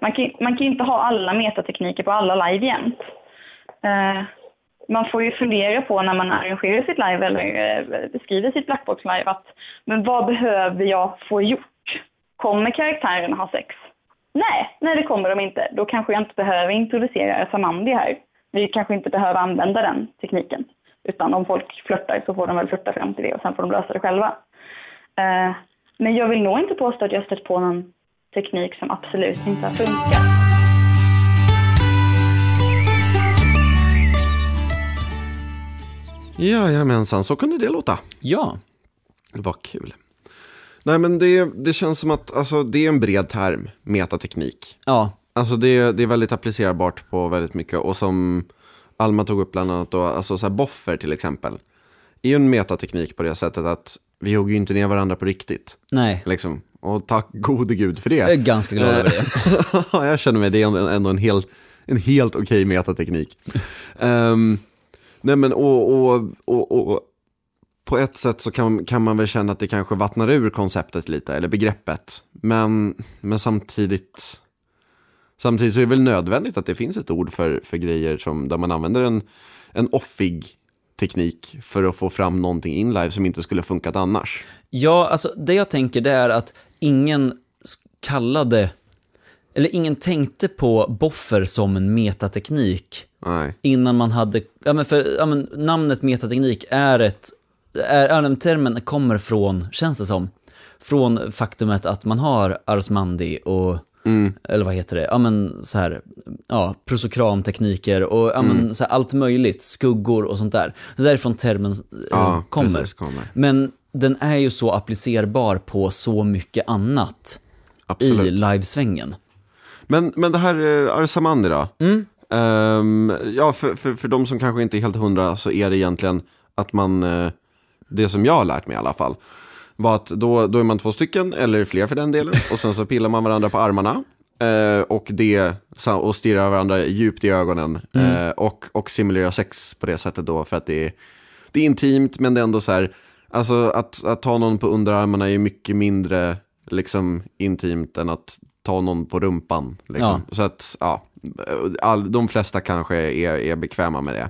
Man kan, man kan ju inte ha alla metatekniker på alla live jämt. Eh, man får ju fundera på när man arrangerar sitt live eller eh, beskriver sitt Blackbox live att men vad behöver jag få gjort? Kommer karaktären ha sex? Nej, nej det kommer de inte. Då kanske jag inte behöver introducera Samandi här. Vi kanske inte behöver använda den tekniken. Utan om folk flörtar så får de väl flörta fram till det och sen får de lösa det själva. Eh, men jag vill nog inte påstå att jag stött på någon teknik som absolut inte har funkat. Jajamensan, så kunde det låta. Ja, Det var kul. Nej men det, det känns som att alltså, det är en bred term, metateknik. ja, Alltså det, det är väldigt applicerbart på väldigt mycket och som Alma tog upp bland annat då, alltså så här boffer till exempel. är ju en metateknik på det sättet att vi hugger ju inte ner varandra på riktigt. nej. Liksom. Och tack gode gud för det. Jag är ganska glad över det. Ja, jag känner mig, det är ändå, en helt, en helt okej metateknik. Ehm, nej men och, och, och, och på ett sätt så kan, kan man väl känna att det kanske vattnar ur konceptet lite, eller begreppet. Men, men samtidigt, samtidigt så är det väl nödvändigt att det finns ett ord för, för grejer som, där man använder en, en offig teknik för att få fram någonting in live som inte skulle funkat annars. Ja, alltså det jag tänker det är att ingen kallade, eller ingen tänkte på boffer som en metateknik Nej. innan man hade, ja men för ja men, namnet metateknik är ett, är, är termen kommer från, känns det som, från faktumet att man har Arsmandi och, eller vad heter det, ja men så här, ja, prosokramtekniker och ja men så här, allt möjligt, skuggor och sånt där. Det är därifrån termen eh, Ja, kommer. precis, kommer. Men den är ju så applicerbar på så mycket annat Absolut. i livesvängen. Men, men det här uh, Arsamandi då? Ehm, ja, för, för, för de som kanske inte är helt hundra så är det egentligen att man, eh, det som jag har lärt mig i alla fall, var att då, då är man två stycken, eller fler för den delen, och sen så pillar man varandra på armarna. eh, och, det, och stirrar varandra djupt i ögonen eh, och, och simulerar sex på det sättet då för att det är, det är intimt men det är ändå så här, alltså att, att ta någon på underarmarna är mycket mindre liksom intimt än att ta någon på rumpan. Liksom. Så att, ja, all, de flesta kanske är, är bekväma med det.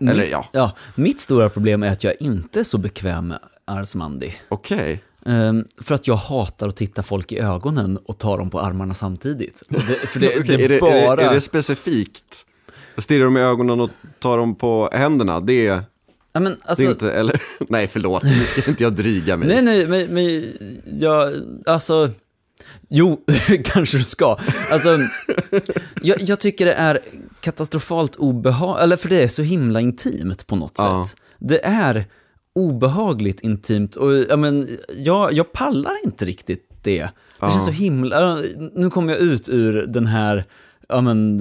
Eller mitt, ja. ja. Mitt stora problem är att jag inte är så bekväm med Arsmandi. Okej. Ehm, för att jag hatar att titta folk i ögonen och ta dem på armarna samtidigt. Det, för det, det är, det, bara... är, det, är det specifikt? Stirrar de i ögonen och tar dem på händerna? Det är, ja, men, det alltså, är inte, eller? Nej, förlåt, nu ska inte jag dryga mig. Nej, nej, men, men jag, alltså, jo, kanske du ska. Alltså, jag, jag tycker det är katastrofalt obehagligt, eller för det är så himla intimt på något Ja. sätt. Det är obehagligt intimt och jag, men, jag, jag pallar inte riktigt det. Det Ja. känns så himla, nu kommer jag ut ur den här ja, men,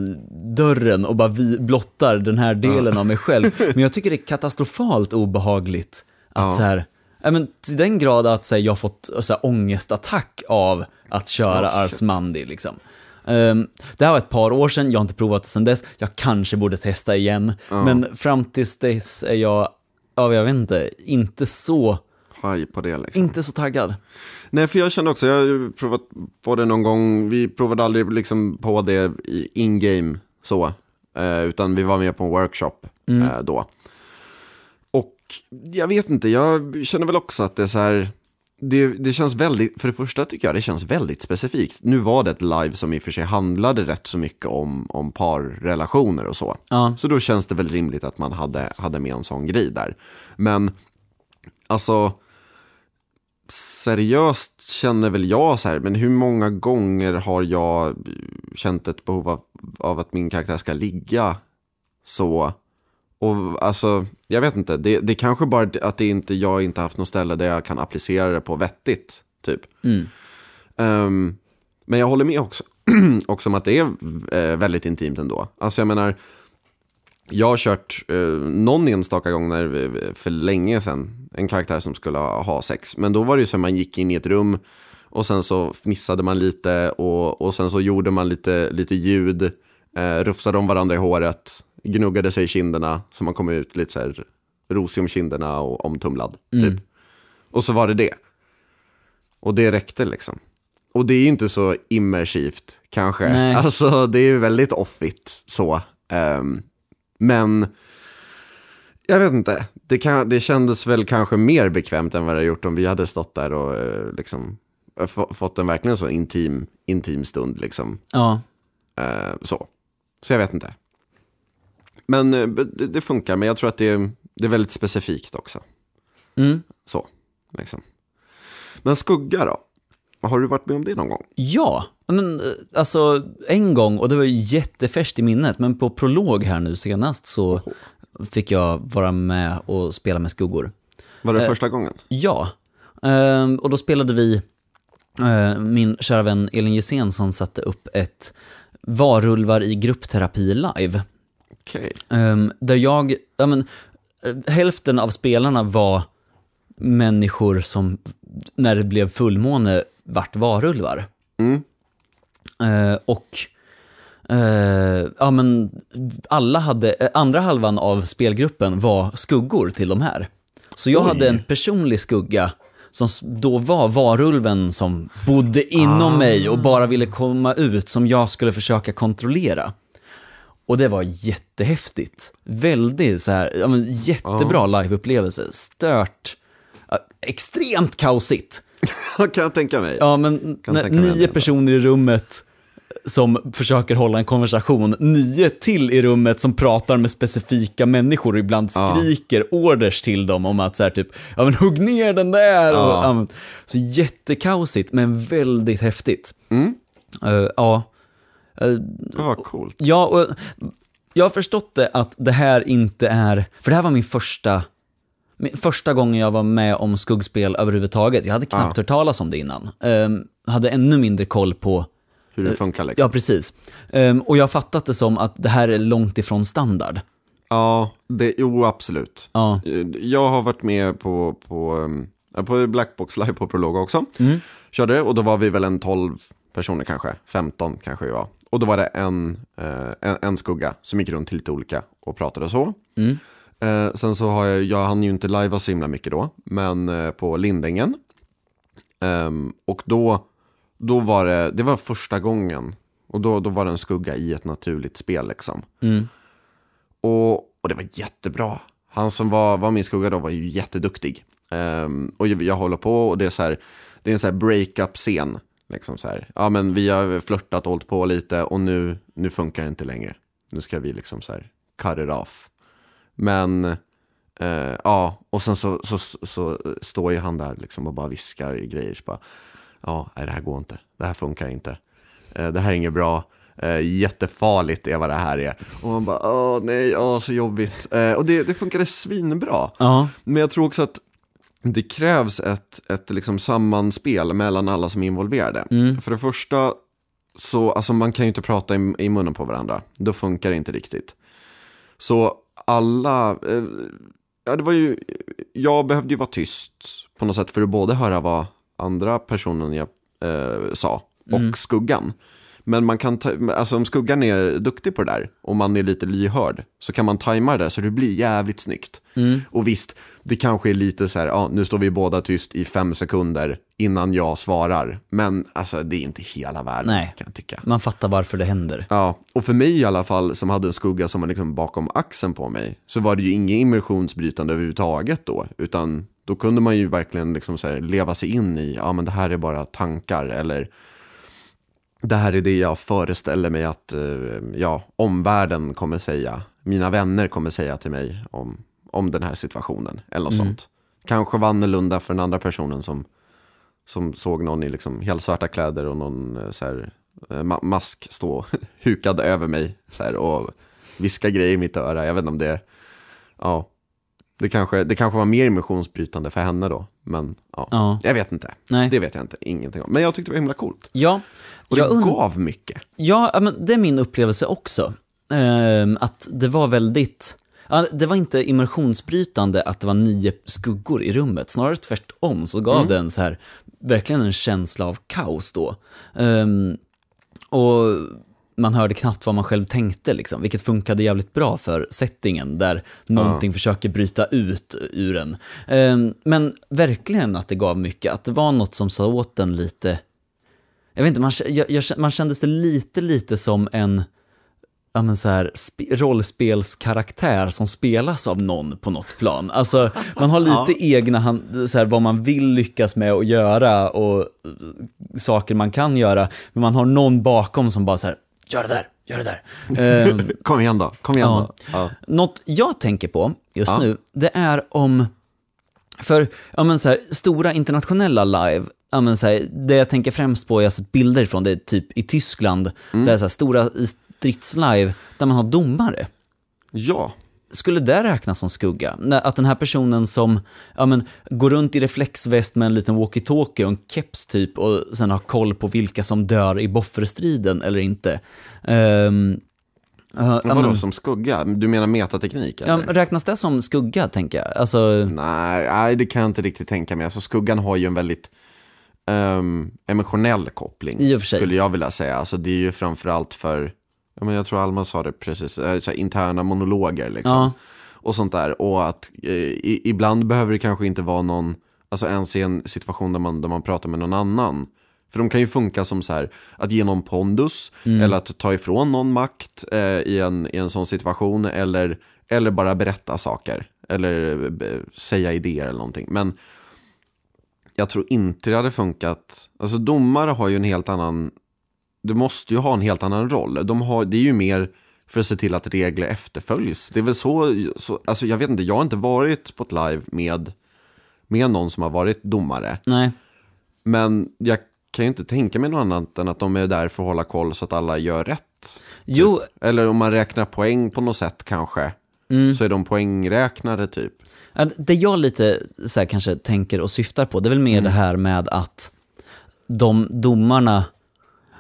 dörren och bara vi blottar den här delen av mig själv. Men jag tycker det är katastrofalt obehagligt att Ja. så här, ja, men till den grad att så här, jag har fått så här, ångestattack av att köra Oh. Ars Mandi liksom. Ehm, det här var ett par år sedan, jag har inte provat det sedan dess. Jag kanske borde testa igen. Men fram tills dess är jag, ja jag vet inte, inte så, Haj på det liksom. inte så taggad. Nej, för jag kände också, jag har ju provat på det någon gång, vi provade aldrig liksom på det i in-game så, eh, utan vi var med på en workshop eh, då. Och jag vet inte, jag känner väl också att det är så här, det, det känns väldigt, för det första tycker jag det känns väldigt specifikt. Nu var det ett live som i och för sig handlade rätt så mycket om, om parrelationer och så. Ja. Så då känns det väl rimligt att man hade, hade med en sån grej där. Men alltså, seriöst känner väl jag så här, men hur många gånger har jag känt ett behov av, av att min karaktär ska ligga så? Och alltså, jag vet inte, det, det kanske bara att det inte, jag inte haft något ställe där jag kan applicera det på vettigt, typ. Ehm, men jag håller med också, också om att det är eh, väldigt intimt ändå. Alltså jag menar, jag har kört eh, någon enstaka gång när, för länge sedan, en karaktär som skulle ha, ha sex. Men då var det ju så att man gick in i ett rum och sen så fnissade man lite och, och sen så gjorde man lite, lite ljud, eh, rufsade om varandra i håret, gnuggade sig i kinderna så man kom ut lite så här rosig om kinderna och omtumlad. Typ. Och så var det det. Och det räckte liksom. Och det är ju inte så immersivt kanske. Nej. Alltså det är ju väldigt offigt så. Ehm, men jag vet inte. Det, kan, det kändes väl kanske mer bekvämt än vad det hade gjort om vi hade stått där och eh, liksom eh, få- fått en verkligen så intim, intim stund liksom. Ja. Eh, så. så jag vet inte. Men eh, det, det funkar, men jag tror att det är, det är väldigt specifikt också. Mm. Så, liksom. Men skugga då? Har du varit med om det någon gång? Ja, men eh, alltså en gång, och det var jättefärskt i minnet, men på prolog här nu senast så fick jag vara med och spela med skuggor. Var det första gången? Ja, ehm, och då spelade vi, eh, min kära vän Elin Gessén som satte upp ett varulvar i gruppterapi live. Okej. Ehm, där jag, ja men, eh, hälften av spelarna var människor som, när det blev fullmåne, vart varulvar. Mm. Eh, och eh, ja, men alla hade, andra halvan av spelgruppen var skuggor till de här. Så jag Oj. hade en personlig skugga som då var varulven som bodde inom Ah. mig och bara ville komma ut som jag skulle försöka kontrollera. Och det var jättehäftigt. Väldigt så här, ja, men jättebra liveupplevelse. Stört, ja, extremt kaosigt. kan jag tänka mig. Ja, men när, nio personer i rummet som försöker hålla en konversation, nio till i rummet som pratar med specifika människor och ibland Ja. skriker orders till dem om att så här typ, ja men hugg ner den där. Och, Ja. ja, men, så jättekaosigt, men väldigt häftigt. Mm. Eh, ja. Eh, Ja, coolt. Ja, och jag har förstått det att det här inte är, för det här var min första, första gången jag var med om skuggspel överhuvudtaget. Jag hade knappt Ja. hört talas om det innan. Um, hade ännu mindre koll på, Hur det funkar liksom. ja precis. Ehm, och jag har fattat det som att det här är långt ifrån standard. Ja, det, jo absolut. Ja. Jag har varit med på, på, um, ja, på Blackbox Live på Prolog också. Körde det och då var vi väl en 12 personer kanske, 15 kanske vi var. Och då var det en, eh, en, en skugga som gick runt till lite olika och pratade och så. Eh, sen så har jag, jag hann ju inte lajva så himla mycket då, men eh, på Lindängen. Ehm, och då, då var det, det var första gången. Och då, då var det en skugga i ett naturligt spel liksom. Och, och det var jättebra. Han som var, var min skugga då var ju jätteduktig. Ehm, och jag, jag håller på och det är så här, det är en så här break-up-scen. Liksom så här. Ja men vi har flörtat hållit på lite och nu, nu funkar det inte längre. Nu ska vi liksom så här cut it off. Men eh, ja, och sen så, så, så, så står ju han där liksom och bara viskar i grejer. Så bara, ja, nej, det här går inte. Det här funkar inte. Eh, det här är inget bra. Eh, jättefarligt är vad det här är. Och man bara, åh nej, åh så jobbigt. Eh, och det, det funkade svinbra. Ja. Men jag tror också att det krävs ett, ett liksom sammanspel mellan alla som är involverade. För det första, så, alltså man kan ju inte prata i, i munnen på varandra. Då funkar det inte riktigt. Så alla, eh, ja det var ju, jag behövde ju vara tyst på något sätt för att både höra vad andra personen jag eh, sa och skuggan. Men man kan, ta, alltså om skuggan är duktig på det där och man är lite lyhörd så kan man tajma det där så det blir jävligt snyggt. Och visst, det kanske är lite så här, ja nu står vi båda tyst i fem sekunder innan jag svarar. Men alltså det är inte hela världen Nej. kan jag tycka. Man fattar varför det händer. Ja, och för mig i alla fall som hade en skugga som var liksom bakom axeln på mig så var det ju inget immersionsbrytande överhuvudtaget då. Utan då kunde man ju verkligen liksom så leva sig in i, ja men det här är bara tankar eller det här är det jag föreställer mig att eh, ja, omvärlden kommer säga, mina vänner kommer säga till mig om, om den här situationen eller något sånt. Kanske var annorlunda för den andra personen som, som såg någon i liksom helt svarta kläder och någon eh, så här, eh, ma- mask stå hukad över mig så här, och viska grejer i mitt öra. Jag vet inte om det, ja, det kanske, det kanske var mer emotionsbrytande för henne då. Men ja, Ja. jag vet inte. Nej. Det vet jag inte, ingenting om. Men jag tyckte det var himla coolt. Ja, Och det gav mycket. Ja, men det är min upplevelse också. Ehm, att det var väldigt... Ja, det var inte immersionsbrytande att det var nio skuggor i rummet, snarare tvärtom så gav det en så här, verkligen en känsla av kaos då. Ehm, och man hörde knappt vad man själv tänkte, liksom, vilket funkade jävligt bra för settingen där någonting försöker bryta ut ur en. Ehm, men verkligen att det gav mycket, att det var något som sa åt en lite jag vet inte, man, jag, jag, man kände sig lite, lite som en ja, men så här, sp- rollspelskaraktär som spelas av någon på något plan. Alltså, man har lite egna, han- så här, vad man vill lyckas med att göra och eh, saker man kan göra, men man har någon bakom som bara så här, gör det där, gör det där. Ehm, Kom igen då, kom igen Ja. då. Ja. något jag tänker på just Ja. nu, det är om, för ja, men så här, stora internationella live, ja, men så här, det jag tänker främst på, jag har sett bilder från det är typ i Tyskland, Mm. där så här, stora stridslive, där man har domare. ja, Skulle det räknas som skugga? Att den här personen som ja, men, går runt i reflexväst med en liten walkie-talkie och en keps typ och sen har koll på vilka som dör i bofferstriden eller inte. Um, vadå som skugga? Du menar metateknik eller? Ja, räknas det som skugga, tänker jag? Alltså, Nej, nej, det kan jag inte riktigt tänka mig. Alltså, skuggan har ju en väldigt ehm, emotionell koppling. Skulle jag vilja säga. Alltså, det är ju framförallt för, ja, men jag tror Alma sa det precis, eh, så här, interna monologer liksom. Ja. Och sånt där. Och att eh, i, ibland behöver det kanske inte vara någon, alltså ens i en situation där man, där man pratar med någon annan. För de kan ju funka som så här, att ge någon pondus, Mm. eller att ta ifrån någon makt eh, i, en, i en sån situation, eller, eller bara berätta saker, eller eh, säga idéer eller någonting. Men jag tror inte det hade funkat, alltså domare har ju en helt annan, det måste ju ha en helt annan roll. De har, det är ju mer för att se till att regler efterföljs. Det är väl så, så alltså jag vet inte, jag har inte varit på ett live med, med någon som har varit domare. nej. Men jag kan ju inte tänka mig något annat än att de är där för att hålla koll så att alla gör rätt. Jo, Eller om man räknar poäng på något sätt kanske, så är de poängräknare typ. Det jag lite så här, kanske tänker och syftar på, det är väl mer det här med att de domarna,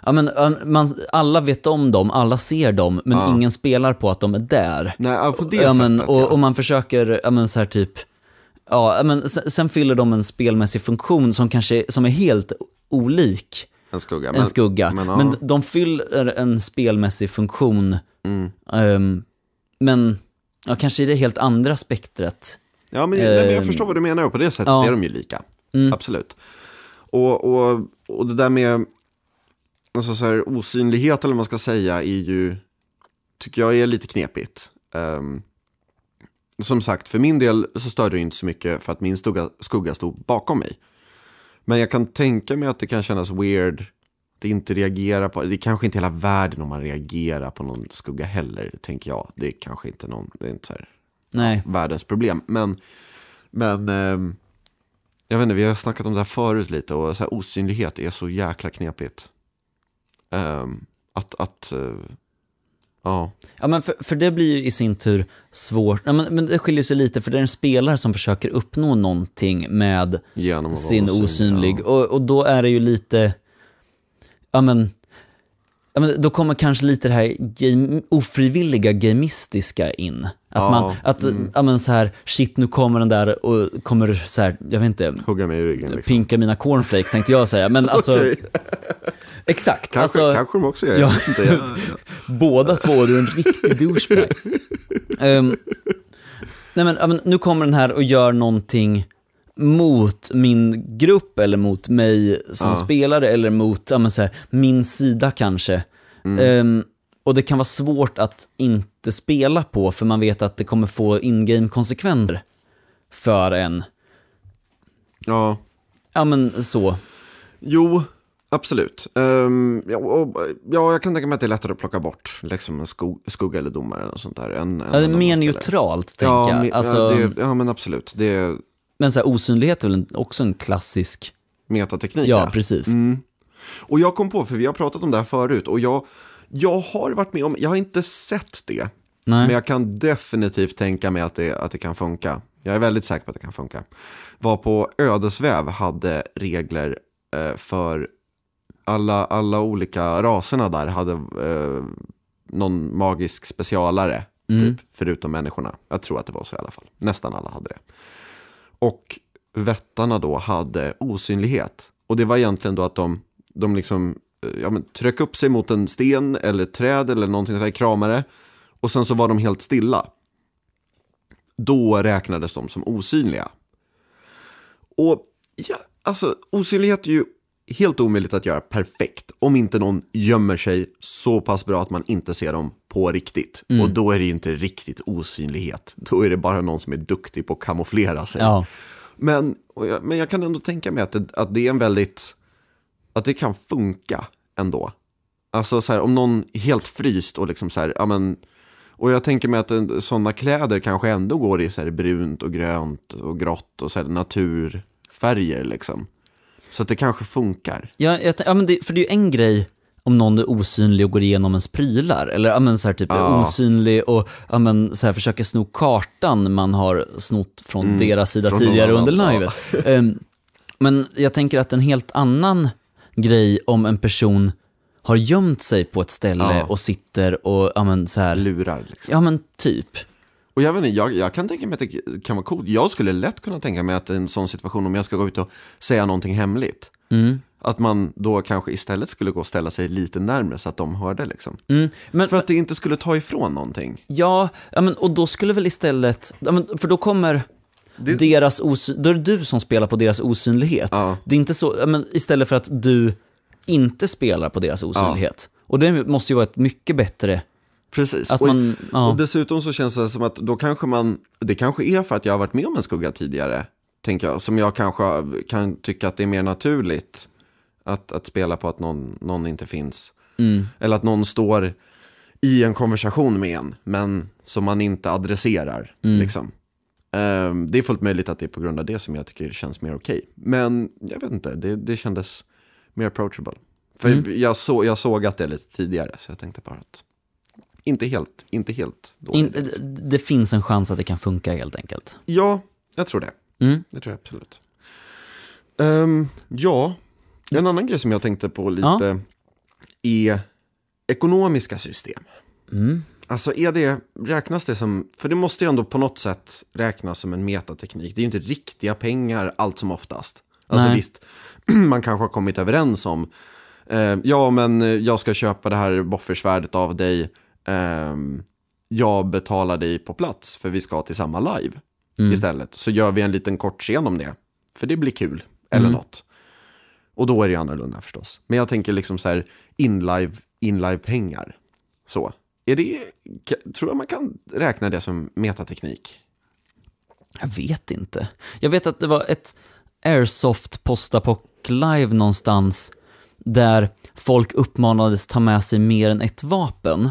ja, men, ja, man, alla vet om dem, alla ser dem, men ingen spelar på att de är där. Nej, ja, på det ja, men, sättet och, ja. och man försöker, ja men så här typ, ja ja, men sen, sen fyller de en spelmässig funktion som kanske som är helt olik En skugga. en skugga. Men, Men, ja. Mm. de fyller en spelmässig funktion, ehm, men ja, kanske i det helt andra spektret. Ja, men, nej, men jag Ehm, förstår vad du menar och på det sättet ja. är de ju lika. Mm. Absolut. Och, och, och det där med alltså så här, osynlighet eller vad man ska säga är ju, tycker jag är lite knepigt. Ehm, som sagt, för min del så störde det inte så mycket för att min skugga, skugga stod bakom mig. Men jag kan tänka mig att det kan kännas weird att inte reagera på, det är kanske inte hela världen om man reagerar på någon skugga heller, tänker jag. Det är kanske inte någon, det är inte så här Nej. världens problem. Men, men ehm, jag vet inte, vi har snackat om det här förut lite och så osynlighet är så jäkla knepigt. Ehm, att, att, eh, ja, Ja, men för, för det blir ju i sin tur svårt, ja, men, men det skiljer sig lite för det är en spelare som försöker uppnå någonting med sin osynlig, osynlig. Ja. Och, och då är det ju lite, ja men, ja men då kommer kanske lite det här game, ofrivilliga gamistiska in. Att Ja, man, att, ja men så här, shit nu kommer den där och kommer så här, jag vet inte, Hugga mig i ryggen liksom. pinka mina cornflakes tänkte jag säga. Men alltså, exakt. Kanske, alltså, kanske de också gör. Ja. inte. Jag- Båda två, du är en riktig douchebag. Ehm, nej men, ja, men nu kommer den här och gör någonting mot min grupp eller mot mig som Ja. spelare eller mot ja, men så här, min sida kanske. Ehm, och det kan vara svårt att inte spela på för man vet att det kommer få in-game konsekvenser för en. ja. Ja men så. Jo, absolut. Ehm, ja, och, ja, jag kan tänka mig att det är lättare att plocka bort liksom en skog, skugga eller domare eller sånt där. Än, Ja, det är mer neutralt tänker ja, jag. Alltså, ja, det, ja, men absolut. Det Men så här, osynlighet är väl också en klassisk, metateknik. ja precis. Mm. Och jag kom på, för vi har pratat om det här förut, och jag, jag har varit med om, jag har inte sett det, Nej. men jag kan definitivt tänka mig att det, att det kan funka. Jag är väldigt säker på att det kan funka. Var på Ödesväv hade regler eh, för alla, alla olika raserna där hade eh, någon magisk specialare, Mm. typ, förutom människorna. Jag tror att det var så i alla fall. Nästan alla hade det. Och vättarna då hade osynlighet. Och det var egentligen då att de, de liksom, ja, men, tryck upp sig mot en sten eller ett träd eller någonting sånt här, kramare. Och sen så var de helt stilla. Då räknades de som osynliga. Och ja, alltså osynlighet är ju helt omöjligt att göra perfekt. Om inte någon gömmer sig så pass bra att man inte ser dem på riktigt. Och då är det ju inte riktigt osynlighet. Då är det bara någon som är duktig på att kamouflera sig. Ja. Men, jag, men jag kan ändå tänka mig att det, att det är en väldigt, att det kan funka ändå. Alltså så här, om någon är helt fryst och liksom så här, ja men, och jag tänker mig att sådana kläder kanske ändå går i så här brunt och grönt och grått och så här naturfärger liksom. Så att det kanske funkar. Ja, jag, ja men det, för det är ju en grej om någon är osynlig och går igenom ens prylar. Eller ja, men så här, typ Ja. osynlig och ja, men så här, försöker sno kartan man har snott från deras sida Mm. från tidigare under livet. Ehm, men jag tänker att en helt annan grej om en person har gömt sig på ett ställe Ja. och sitter och ja men så här, Lurar liksom. ja men typ. Och jag vet inte, jag, jag kan tänka mig att det kan vara coolt. Jag skulle lätt kunna tänka mig att en sån situation, om jag ska gå ut och säga någonting hemligt, Mm. att man då kanske istället skulle gå och ställa sig lite närmare så att de hörde liksom. Mm. Men, För att det inte skulle ta ifrån någonting. Ja, ja men, och då skulle väl istället, ja, men, för då kommer Det- deras osy- då är det du som spelar på deras osynlighet. Ja. Det är inte så, ja, men, istället för att du inte spelar på deras osynlighet. Och det måste ju vara ett mycket bättre, Precis. att och, man, ja. och dessutom så känns det som att då kanske man, det kanske är för att jag har varit med om en skugga tidigare, tänker jag, som jag kanske kan tycka att det är mer naturligt att, att spela på att någon, någon inte finns. mm, Eller att någon står i en konversation med en, men som man inte adresserar. Mm. Liksom. Ehm, det är fullt möjligt att det är på grund av det som jag tycker känns mer okej. Men jag vet inte, det, det kändes mer approachable. För Mm. jag, så, jag såg att det lite tidigare, så jag tänkte bara att inte helt, inte helt dåligt. in, det finns en chans att det kan funka helt enkelt. Ja, jag tror det. Mm. Det tror jag absolut. Ehm, ja, en annan grej som jag tänkte på lite är ekonomiska system. Mm. Alltså är det, räknas det som, för det måste ju ändå på något sätt räknas som en metateknik. Det är ju inte riktiga pengar allt som oftast. Alltså Nej. visst, man kanske har kommit överens om, eh, ja men eh, jag ska köpa det här boffersvärdet av dig, ehm, jag betalar dig på plats för vi ska till samma live Mm. istället. Så gör vi en liten kort scen om det, för det blir kul, eller Mm. något. Och då är det ju annorlunda förstås. Men jag tänker liksom så här, inlive, inlive-pengar. Så. Är det, tror jag man kan räkna det som metateknik? Jag vet inte. Jag vet att det var ett Airsoft postapoc live någonstans där folk uppmanades ta med sig mer än ett vapen.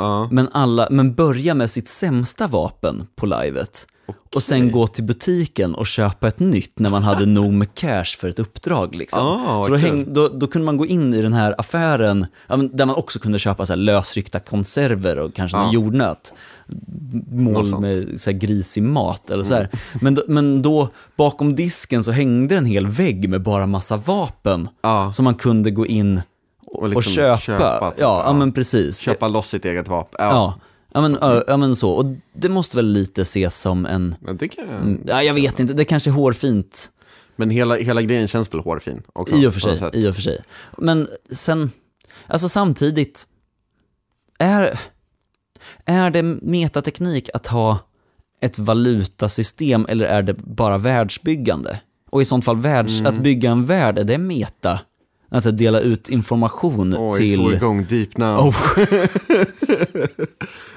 Ja. Men, alla, men börja med sitt sämsta vapen på livet. Och sen gå till butiken och köpa ett nytt när man hade nog med cash för ett uppdrag. Liksom. Ah, så då, häng, då, då kunde man gå in i den här affären, där man också kunde köpa så här lösryckta konserver och kanske någon Ja. jordnöt. Mål med så här grisig mat eller så här. Men, då, men då, bakom disken så hängde en hel vägg med bara massa vapen. Ja. Som man kunde gå in och, liksom och köpa. köpa, typ. ja, ja, Ja. men precis. Köpa loss sitt eget vapen. Ja. Ja men, ja, ja men så, och det måste väl lite ses som en, Men det kan jag... ja jag vet inte, det kanske är hårfint Men hela, hela grejen känns väl hårfin också? i och för sig, i och för sig. Men sen, alltså samtidigt, är, är det metateknik att ha ett valutasystem eller är det bara världsbyggande? Och i sånt fall världs, Mm. att bygga en värld, är det meta? Alltså dela ut information Oj, till... we're going deep now. Oh.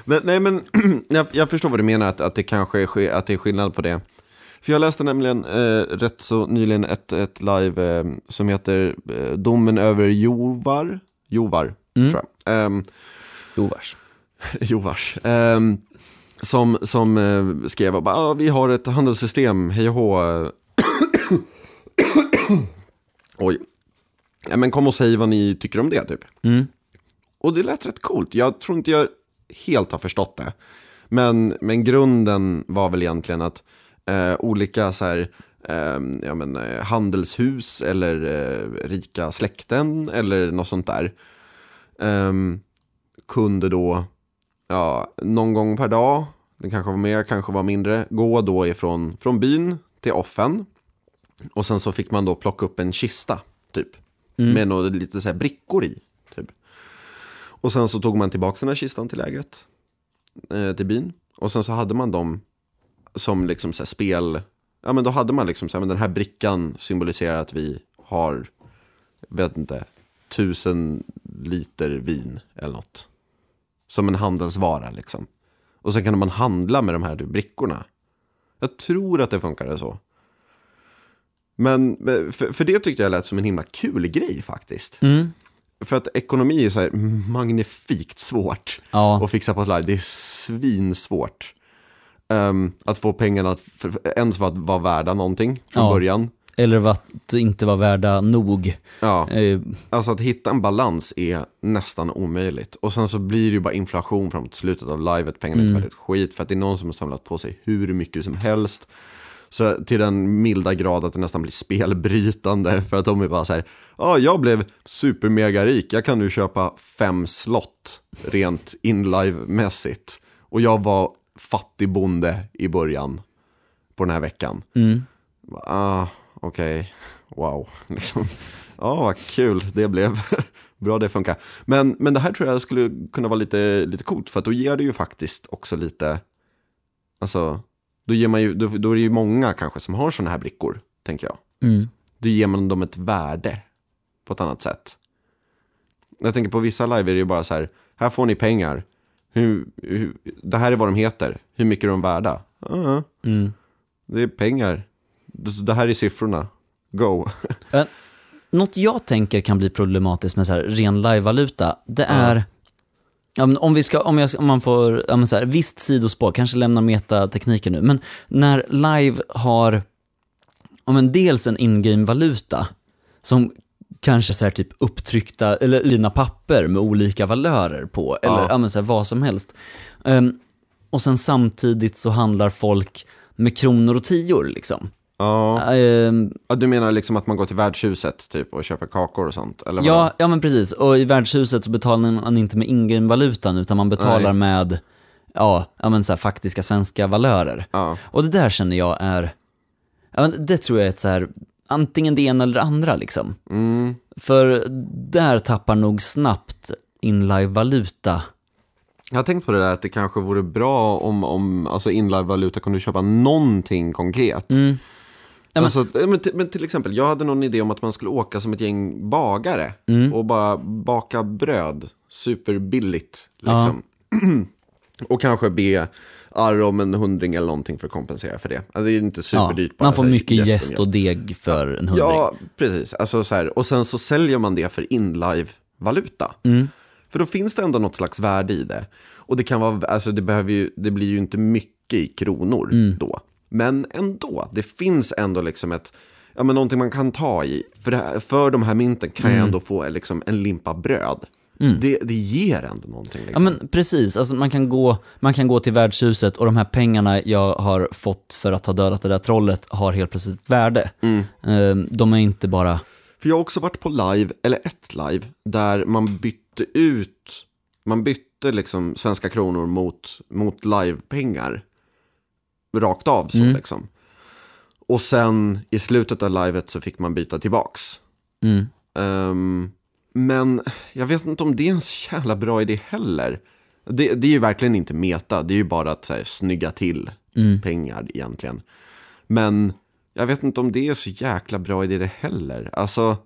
Men, nej, men jag, jag förstår vad du menar, att, att, det kanske är, att det är skillnad på det. För jag läste nämligen eh, rätt så nyligen ett, ett live eh, som heter eh, Domen över Jovar. Jovar, Mm. tror jag. Ehm, Jo, vars. Jovars. Ehm, som som eh, skrev att ah, vi har ett handelssystem, hej och hå. Oj. Ja, men kom och säg vad ni tycker om det typ. Mm. Och det lät rätt coolt. Jag tror inte jag helt har förstått det. Men, men grunden var väl egentligen att eh, olika så här, eh, ja, men, eh, handelshus eller eh, rika släkten eller något sånt där ehm, kunde då ja, någon gång per dag, det kanske var mer, kanske var mindre, gå då ifrån från byn till offen. Och sen så fick man då plocka upp en kista, typ. Mm. Med några lite så här brickor i, typ. Och sen så tog man tillbaka den här kistan till lägret, eh, till byn. Och sen så hade man dem som liksom så här spel, ja men då hade man liksom så här, men den här brickan symboliserar att vi har, vet inte, tusen liter vin eller något. Som en handelsvara liksom. Och sen kan man handla med de här brickorna. Jag tror att det funkade så. Men men för, för det tyckte jag lät som en himla kul grej faktiskt. Mm. För att ekonomi är så här magnifikt svårt Ja. att fixa på ett live. Det är svinsvårt. Um, att få pengarna att för, ens vara, vara värda någonting från Ja. början. Eller att inte vara värda nog. Ja. Eh, Alltså att hitta en balans är nästan omöjligt. Och sen så blir det ju bara inflation till slutet av livet. Pengarna är inte väldigt skit för att det är någon som har samlat på sig hur mycket som helst. Så till den milda grad att det nästan blir spelbrytande. För att de är bara så här, ja jag blev supermega rik, jag kan nu köpa fem slott rent inlive-mässigt. Och jag var fattig bonde i början på den här veckan. mm. Ah, okej. Wow. Liksom. Ja, vad kul det blev. Bra det funkar. Men, men det här tror jag skulle kunna vara lite, lite coolt. För att då ger det ju faktiskt också lite, alltså, då, ger man ju, då, då är det ju många kanske som har sådana här brickor, tänker jag. Mm. Då ger man dem ett värde på ett annat sätt. Jag tänker på vissa live är det ju bara så här, här får ni pengar. Hur, hur, det här är vad de heter. Hur mycket är de värda? Ja, Mm. det är pengar. Det här är siffrorna. Go. Något jag tänker kan bli problematiskt med så här ren live-valuta, det är om, vi ska, om, jag, om man får, ja, så här, visst sidospår, kanske lämnar metatekniken nu, men när live har, ja, men dels en in-game-valuta som kanske så här typ upptryckta, eller dina papper med olika valörer på, eller Ja. ja. så här, vad som helst. Ehm, och sen samtidigt så handlar folk med kronor och tior liksom. Ja. Ehm, ja, du menar liksom att man går till värdshuset typ och köper kakor och sånt? Eller Ja, ja men precis. Och i värdshuset så betalar man inte med ingame-valutan utan man betalar Nej. med ja, ja men så här, faktiska svenska valörer. Ja. Och det där känner jag är, ja, men det tror jag är ett så här, antingen det ena eller det andra liksom. Mm. För där tappar nog snabbt in-live-valuta. Jag har tänkt på det där att det kanske vore bra om, om alltså inlive-valuta kunde köpa någonting konkret. Mm. Ja, men- Alltså, men, till, men till exempel, jag hade någon idé om att man skulle åka som ett gäng bagare Mm. och bara baka bröd superbilligt. Liksom. och kanske be arr om en hundring eller någonting för att kompensera för det. Alltså, det är inte Ja, superdyrt. bara man får mycket gäst och deg för en hundring. Ja, precis. Alltså, så här, och sen så säljer man det för inlive-valuta. Mm. För då finns det ändå något slags värde i det. Och det kan vara, alltså det, behöver ju, det blir ju inte mycket i kronor Mm. då. Men ändå, det finns ändå liksom ett, ja men någonting man kan ta i. För, här, för de här mynten kan Mm. jag ändå få liksom en limpa bröd. Det, det ger ändå någonting. Ja Liksom. men precis, alltså, man, kan gå, man kan gå till värdshuset och de här pengarna jag har fått för att ha dödat det där trollet har helt plötsligt ett värde. Mm. Ehm, De är inte bara, För jag har också varit på live, eller ett live, där man bytte ut man bytte liksom svenska kronor mot, mot livepengar. Rakt av så Mm. liksom. Och sen i slutet av livet så fick man byta tillbaks. Mm. Ehm, men jag vet inte om det är en så jävla bra idé heller. Det, det är ju verkligen inte meta, det är ju bara att så här, snygga till Mm. pengar egentligen. Men jag vet inte om det är så jäkla bra idé det heller. Alltså,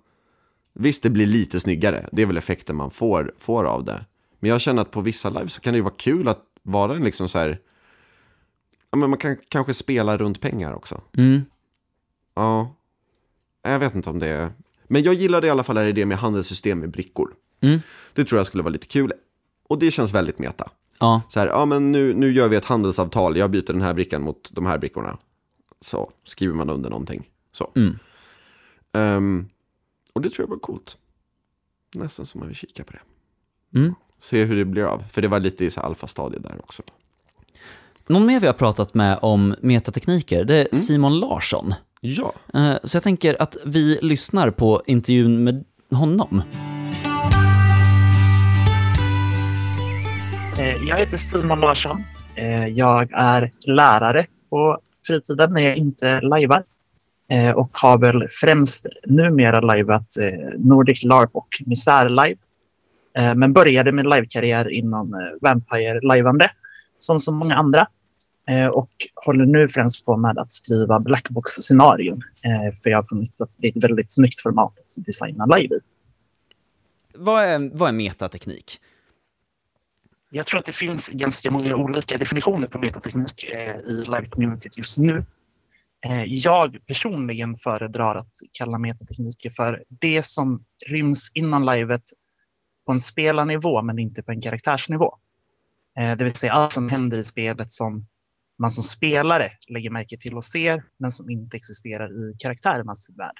visst det blir lite snyggare, det är väl effekten man får, får av det. Men jag känner att på vissa live så kan det ju vara kul att vara en liksom så här, ja men man kan kanske spela runt pengar också. Mm. Ja, jag vet inte om det är... Men jag gillade i alla fall idén med handelssystem med brickor. Mm. Det tror jag skulle vara lite kul. Och det känns väldigt meta. Ja. Så här, ja men nu, nu gör vi ett handelsavtal, jag byter den här brickan mot de här brickorna. Så skriver man under någonting. Så. Mm. Ehm, och det tror jag var coolt. Nästan som man vill kika på det. Mm. Se hur det blir av. För det var lite i alfastadiet där också. Någon mer vi har pratat med om metatekniker, det är Mm. Simon Larsson. Ja, Eh, Så jag tänker att vi lyssnar på intervjun med honom. Eh, Jag heter Simon Larsson. Eh, Jag är lärare på fritiden när jag inte lajvar. Och har väl främst numera lajvat Nordic LARP och Misär Live. Men började min livekarriär inom Vampire-lajvande som så många andra. Eh, Och håller nu främst på med att skriva Blackbox-scenarion. eh, För jag har funnit att det är ett väldigt snyggt format att designa live i. Vad är, vad är metateknik? Jag tror att det finns ganska många olika definitioner på metateknik eh, i live-communityt just nu. Eh, jag personligen föredrar att kalla metatekniker för det som ryms innan livet på en spelarnivå men inte på en karaktärsnivå. Eh, det vill säga allt som händer i spelet som man som spelare lägger märke till och ser men som inte existerar i karaktärernas värld.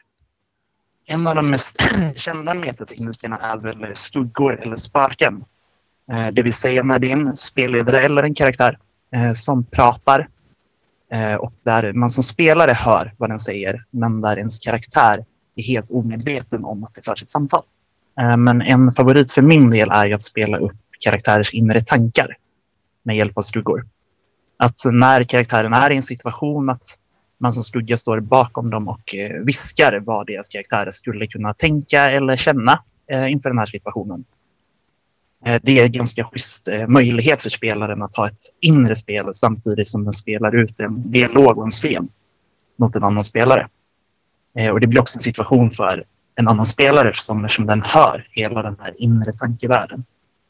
En av de mest kända metateknikerna är väl skuggor eller sparken. Eh, det vill säga när det är en spelledare eller en karaktär eh, som pratar eh, och där man som spelare hör vad den säger men där ens karaktär är helt omedveten om att det förs ett samtal. Men en favorit för min del är ju att spela upp karaktärers inre tankar med hjälp av skuggor. Att när karaktären är i en situation att man som skugga står bakom dem och eh, viskar vad deras karaktärer skulle kunna tänka eller känna eh, inför den här situationen. Eh, det är en ganska schysst möjlighet för spelaren att ha ett inre spel samtidigt som den spelar ut en dialog och en scen mot en annan spelare. Och det blir också en situation för en annan spelare som, som den hör hela den här inre tankevärlden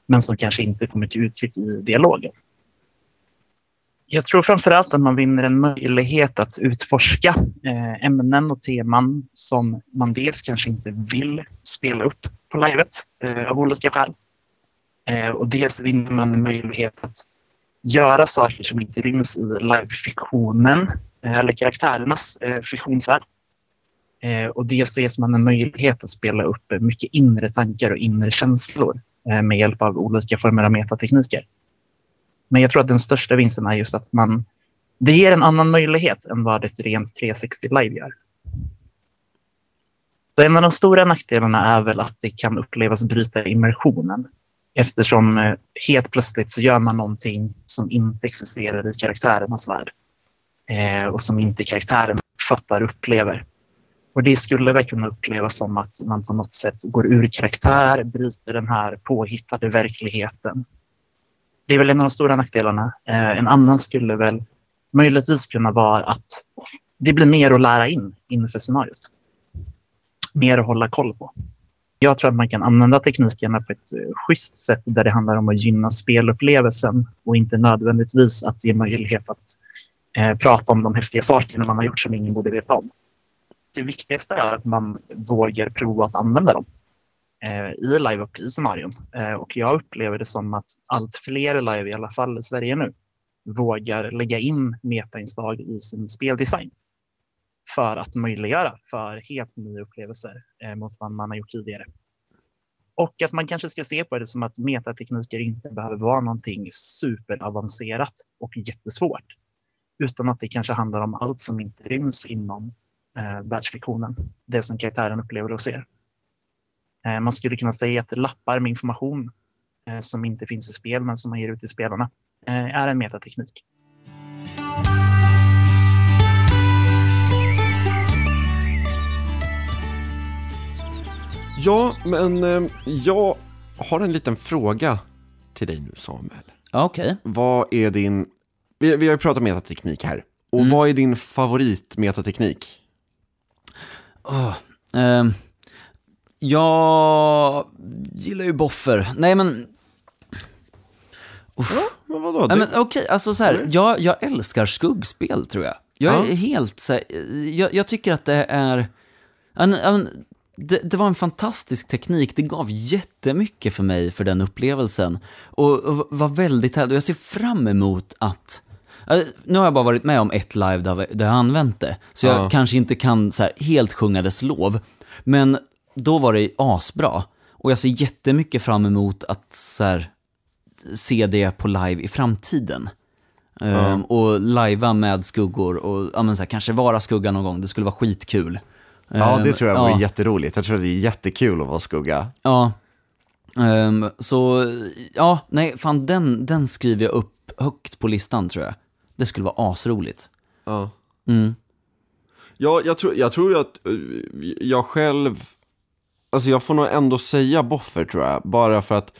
men som kanske inte kommer till uttryck i dialogen. Jag tror framförallt att man vinner en möjlighet att utforska eh, ämnen och teman som man dels kanske inte vill spela upp på livet eh, av olika skäl. Eh, och dels vinner man en möjlighet att göra saker som inte ryms i live-fiktionen eller karaktärernas fiktionsvärld. Och dels ges man en möjlighet att spela upp mycket inre tankar och inre känslor med hjälp av olika former av metatekniker. Men jag tror att den största vinsten är just att man det ger en annan möjlighet än vad ett rent 360 live gör. Så en av de stora nackdelarna är väl att det kan upplevas bryta immersionen. Eftersom eh, helt plötsligt så gör man någonting som inte existerar i karaktärernas värld. Eh, och som inte karaktären fattar och upplever. Och det skulle väl kunna upplevas som att man på något sätt går ur karaktär, bryter den här påhittade verkligheten. Det är väl en av de stora nackdelarna. Eh, en annan skulle väl möjligtvis kunna vara att det blir mer att lära in inför scenariot. Mer att hålla koll på. Jag tror att man kan använda teknikerna på ett eh, schysst sätt där det handlar om att gynna spelupplevelsen och inte nödvändigtvis att ge möjlighet att eh, prata om de häftiga sakerna man har gjort som ingen borde veta om. Det viktigaste är att man vågar prova att använda dem Eh, i live och i scenarion. Eh, och jag upplever det som att allt fler live, i alla fall i Sverige nu, vågar lägga in metainslag i sin speldesign för att möjliggöra för helt nya upplevelser eh, mot vad man har gjort tidigare. Och att man kanske ska se på det som att metatekniker inte behöver vara någonting superavancerat och jättesvårt. Utan att det kanske handlar om allt som inte ryms inom eh, världsfiktionen. Det som karaktären upplever och ser. Eh, man skulle kunna säga att lappar med information eh, som inte finns i spel men som man ger ut till spelarna eh, är en metateknik. Ja, men jag har en liten fråga till dig nu Samuel. Okej. Vad är din, vi, vi har ju pratat metateknik här, och Mm. vad är din favorit metateknik? Ehm, jag gillar ju boffer. Nej men, Men vadå? nej, men okej, alltså så här, jag, jag älskar skuggspel tror jag. Jag är Ja. helt så här, jag, jag tycker att det är, en, en, det, det var en fantastisk teknik, det gav jättemycket för mig för den upplevelsen. Och, och var väldigt härligt, och jag ser fram emot att Ja, Nu har jag bara varit med om ett live där jag använt det, så jag Ja. kanske inte kan så här, helt sjunga dess lov. Men då var det asbra. Och jag ser jättemycket fram emot att så här, se det på live i framtiden. Ehm, och lajva med skuggor och ja, men så här, kanske vara skugga någon gång, det skulle vara skitkul. ja, det Ehm, tror jag vore ja. jätteroligt. Jag tror att det är jättekul att vara skugga. Ja. Ehm, så, ja, nej, fan den, den skriver jag upp högt på listan tror jag. Det skulle vara asroligt. Ja. Mm. Ja, jag tror, jag tror att eh, jag själv, alltså jag får nog ändå säga boffer tror jag, bara för att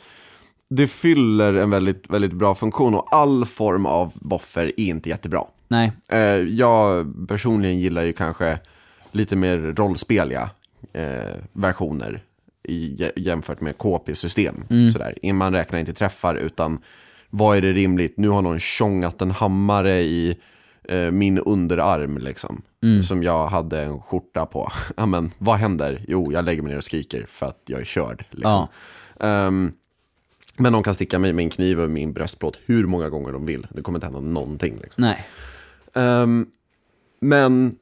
det fyller en väldigt, väldigt bra funktion och all form av boffer är inte jättebra. Nej, Eh, jag personligen gillar ju kanske lite mer rollspeliga eh, versioner i, jämfört med KP-system. Sådär. Man räknar inte träffar utan vad är det rimligt? Nu har någon tjongat en hammare i eh, min underarm liksom. Som jag hade en skjorta på. ja, men, vad händer? Jo, jag lägger mig ner och skriker för att jag är körd. Liksom. Ehm, men de kan sticka mig med en kniv över min bröstplåt hur många gånger de vill. Det kommer inte hända någonting. Liksom. nej. Ehm, men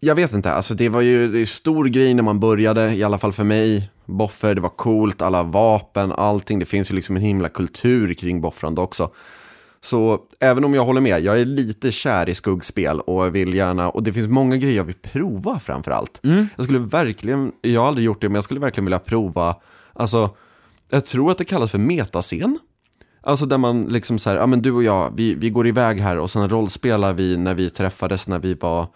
jag vet inte, alltså det var ju det stor grej när man började, i alla fall för mig. Boffer, det var coolt, alla vapen, allting. Det finns ju liksom en himla kultur kring boffrande också. Så även om jag håller med, jag är lite kär i skuggspel och vill gärna, och det finns många grejer jag vill prova framför allt. Jag skulle verkligen, jag har aldrig gjort det, men jag skulle verkligen vilja prova, alltså, jag tror att det kallas för metascen. Alltså där man liksom så här, ja men du och jag, vi, vi går iväg här och sen rollspelar vi när vi träffades när vi var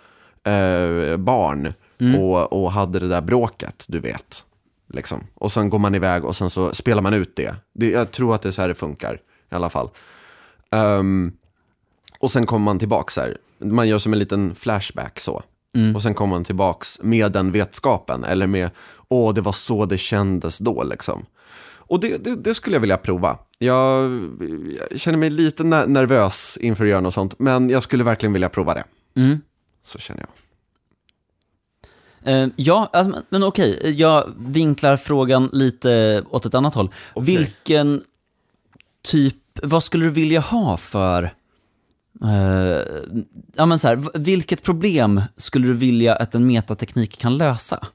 eh, barn och, och hade det där bråket, du vet. Liksom. Och sen går man iväg och sen så spelar man ut det. det jag tror att det är så här det funkar i alla fall. Ehm, och sen kommer man tillbaks här. Man gör som en liten flashback så. Och sen kommer man tillbaks med den vetskapen. Eller med, åh det var så det kändes då liksom. Och det, det, det skulle jag vilja prova. Jag, jag känner mig lite ner- nervös inför att göra något sånt. Men jag skulle verkligen vilja prova det. Mm. Så känner jag. Eh, ja, alltså, men, okej, jag vinklar frågan lite åt ett annat håll. Okej. Vilken typ, vad skulle du vilja ha för, eh, ja men så här, vilket problem skulle du vilja att en metateknik kan lösa?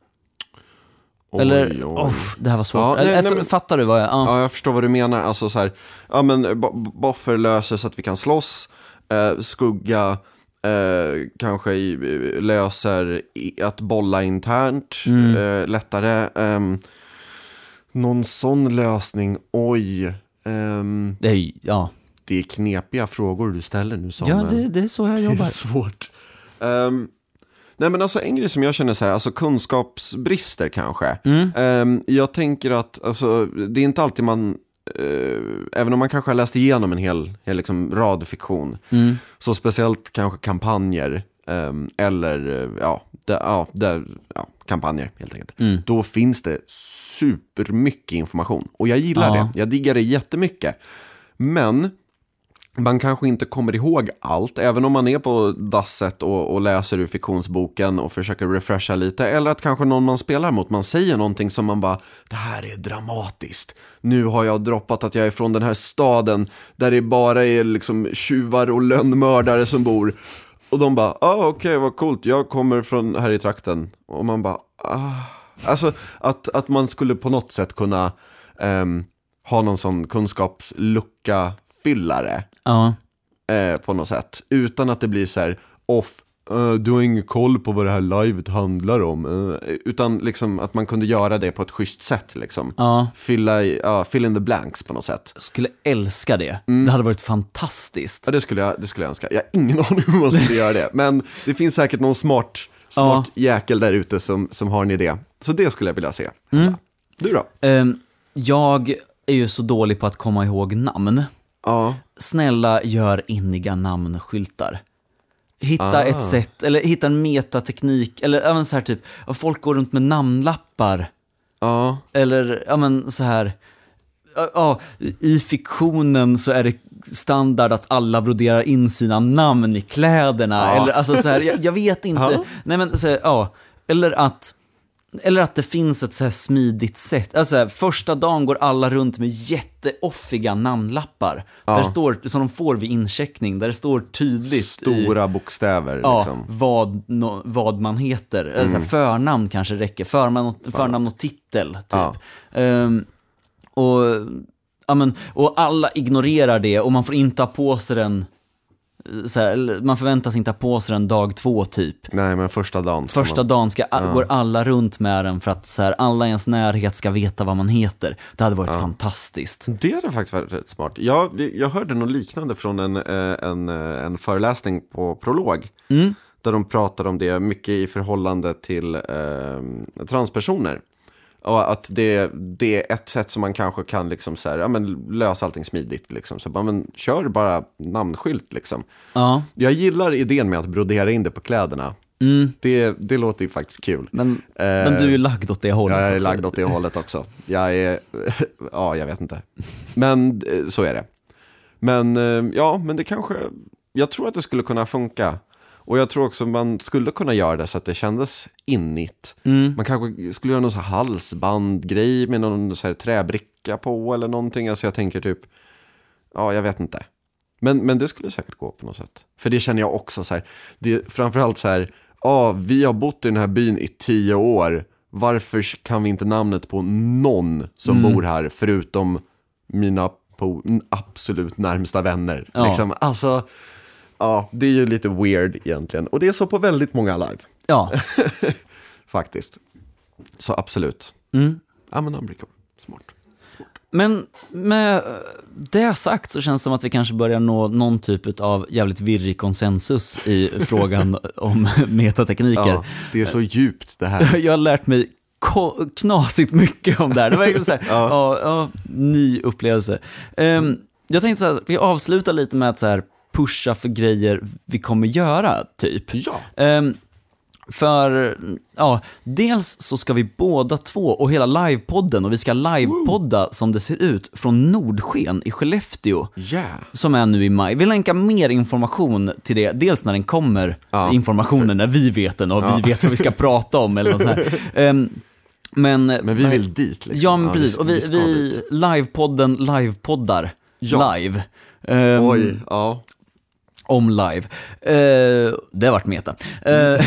Eller, Oj, oj. oh, det här var svårt. Ja, nej, nej, men- Fattar du vad jag, ja. Ja, jag förstår vad du menar. Alltså så här, ja men boffer löser så att vi kan slåss. Eh, skugga eh, kanske löser att bolla internt eh, lättare. Ehm, någon sån lösning, oj. Ehm, Det är, ja. det är knepiga frågor du ställer nu Samuel. ja, det, det är så jag Det är jobbar. svårt. Ehm, nej men alltså en grej som jag känner så här, alltså kunskapsbrister kanske. Mm. Ehm, jag tänker att, alltså det är inte alltid man, eh, även om man kanske har läst igenom en hel, hel liksom rad fiktion, Mm. så speciellt kanske kampanjer, eller eh, ja, det, ja, det, ja, kampanjer helt enkelt. Mm. Då finns det supermycket information. Och jag gillar Ja. det, jag diggar det jättemycket. Men man kanske inte kommer ihåg allt, även om man är på dasset och, och läser ur fiktionsboken och försöker refresha lite. Eller att kanske någon man spelar mot, man säger någonting som man bara, det här är dramatiskt. Nu har jag droppat att jag är från den här staden där det bara är liksom tjuvar och lönnmördare som bor. Och de bara, ah, okej vad coolt, jag kommer från här i trakten. Och man bara, ah. Alltså att, att man skulle på något sätt kunna ehm, ha någon sån kunskapslucka fyllare Ja. eh, på något sätt. Utan att det blir så här off "Eh, du har ingen koll på vad det här livet handlar om. Eh, utan liksom att man kunde göra det på ett schysst sätt liksom. Ja. Fylla i, ja, fill in the blanks på något sätt. Jag skulle älska det. Mm. Det hade varit fantastiskt. Ja, det skulle jag, det skulle jag önska. Jag har ingen aning hur man skulle göra det. Men det finns säkert någon smart, smart jäkel där ute som, som har en idé. Så det skulle jag vilja se. Du då? Ehm, jag är ju så dålig på att komma ihåg namn. Ja, Snälla, gör inniga namnskyltar. Hitta Ah. ett sätt, eller hitta en metateknik, eller även så här typ, folk går runt med namnlappar. ja, Eller, ja men så här, ja, i fiktionen så är det standard att alla broderar in sina namn i kläderna. Ja. Eller alltså så här, jag, jag vet inte. Nej men så här, ja, eller att, eller att det finns ett så här smidigt sätt. Alltså första dagen går alla runt med jätteoffiga namnlappar. Ja. Där det står, som de får vid incheckning, där det står tydligt i, stora bokstäver Ja, liksom. Mm. vad, no, vad man heter. Eller så här, förnamn kanske räcker, förnamn och, förnamn och titel, typ. Ja. Ehm, och, ja, men, och alla ignorerar det och man får inte ha på sig den, här, man förväntas inte ha på sig den dag två typ. Nej, men första dagen. Första man... dagen ska, går alla runt med den för att så här, alla i ens närhet ska veta vad man heter. Det hade varit fantastiskt. Det hade faktiskt varit rätt smart. Jag, jag hörde något liknande från en, eh, en, eh, en föreläsning på Prolog. Mm. Där de pratade om det mycket i förhållande till eh, transpersoner. Och att det, det är ett sätt som man kanske kan liksom så här, ja, men lösa allting smidigt. Liksom. Så bara, men, kör bara namnskylt liksom. Ja, Jag gillar idén med att brodera in det på kläderna. mm, Det, det låter ju faktiskt kul. men, Eh, men du är ju lagd åt det hållet Jag är också. lagd åt det hållet också. Jag är, ja jag vet inte. Men eh, så är det. Men eh, ja, men det kanske, jag tror att det skulle kunna funka. Och jag tror också man skulle kunna göra det så att det kändes innigt. Mm. Man kanske skulle göra någon så halsbandgrej med någon så här träbricka på eller någonting. Alltså jag tänker typ, ja jag vet inte. Men, men det skulle säkert gå på något sätt. För det känner jag också så här, det är framförallt så här, ja vi har bott i den här byn i tio år. Varför kan vi inte namnet på någon som bor här förutom mina absolut närmsta vänner? Ja. Liksom, alltså, ja det är ju lite weird egentligen. Och det är så på väldigt många live Ja, faktiskt. Så absolut. mm. Ja men Ambrico, smart. Men med det sagt så känns det som att vi kanske börjar nå någon typ av jävligt virrig konsensus i frågan om metatekniker. Ja, det är så djupt det här. Jag har lärt mig knasigt mycket om det här. Det var verkligen så här, ja. Ja, ny upplevelse. Ehm, jag tänkte så här, vi avslutar lite med att så här pusha för grejer vi kommer göra, typ. Ja. Ehm, för, ja, dels så ska vi båda två och hela livepodden och vi ska livepodda som det ser ut från Nordsken i Skellefteå. Yeah. Som är nu i maj. Vi länkar mer information till det, dels när den kommer, Ja. informationen när vi vet den och vi vet vad vi ska prata om eller något sånt här. Ehm, men, Men vi vill dit liksom. Ja, men precis. vi- Och vi, vi livepodden livepoddar Ja. live. Ehm, Oj, ja. Om live. Eh, det har varit meta. Eh,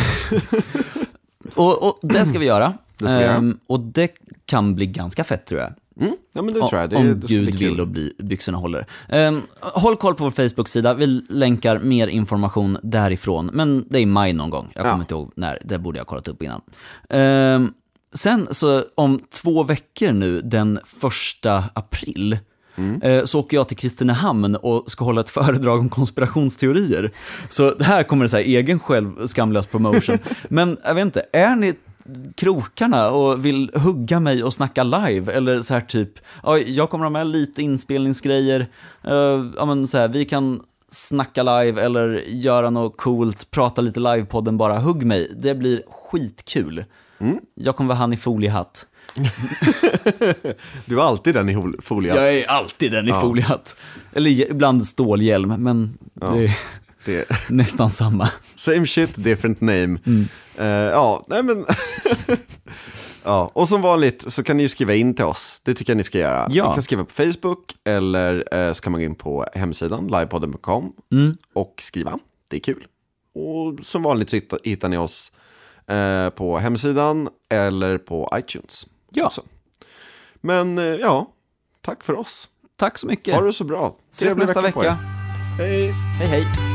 och, och det ska vi göra. Det ska vi göra. Ehm, och det kan bli ganska fett tror jag. Mm. ja, men det tror jag. Det, om det Gud vill och bli, byxorna håller. Ehm, håll koll på vår Facebook-sida, vi länkar mer information därifrån. Men det är i maj någon gång, jag Ja. kommer inte ihåg när, det borde jag ha kollat upp innan. Ehm, sen så om två veckor nu, den första april, Mm. eh, så åker jag till Kristinehamn och ska hålla ett föredrag om konspirationsteorier. Så här kommer det så här egen själv skamlös promotion. Men jag vet inte, är ni krokarna och vill hugga mig och snacka live. Eller så här typ, ja, jag kommer ha med lite inspelningsgrejer. Uh, ja, men så här, vi kan snacka live eller göra något coolt, prata lite livepodden bara, hugg mig. Det blir skitkul. Jag kommer vara han i foliehatt. Du var alltid den i foliehatt. Jag är alltid den i Ja. foliehatt. Eller ibland stålhjälm, men det är Det, nästan samma. same shit, different name. Mm. Eh, ja, nej men. ja, och som vanligt så kan ni ju skriva in till oss. Det tycker jag ni ska göra. Ja. Ni kan skriva på Facebook eller eh, så kan man gå in på hemsidan livepodden.com Mm. och skriva. Det är kul. Och som vanligt så hittar, hittar ni oss eh, på hemsidan eller på iTunes. Ja. också. Men eh, ja, tack för oss. Tack så mycket. Ha det så bra. Ses Trevlig nästa vecka. er. Hej. Hej hej.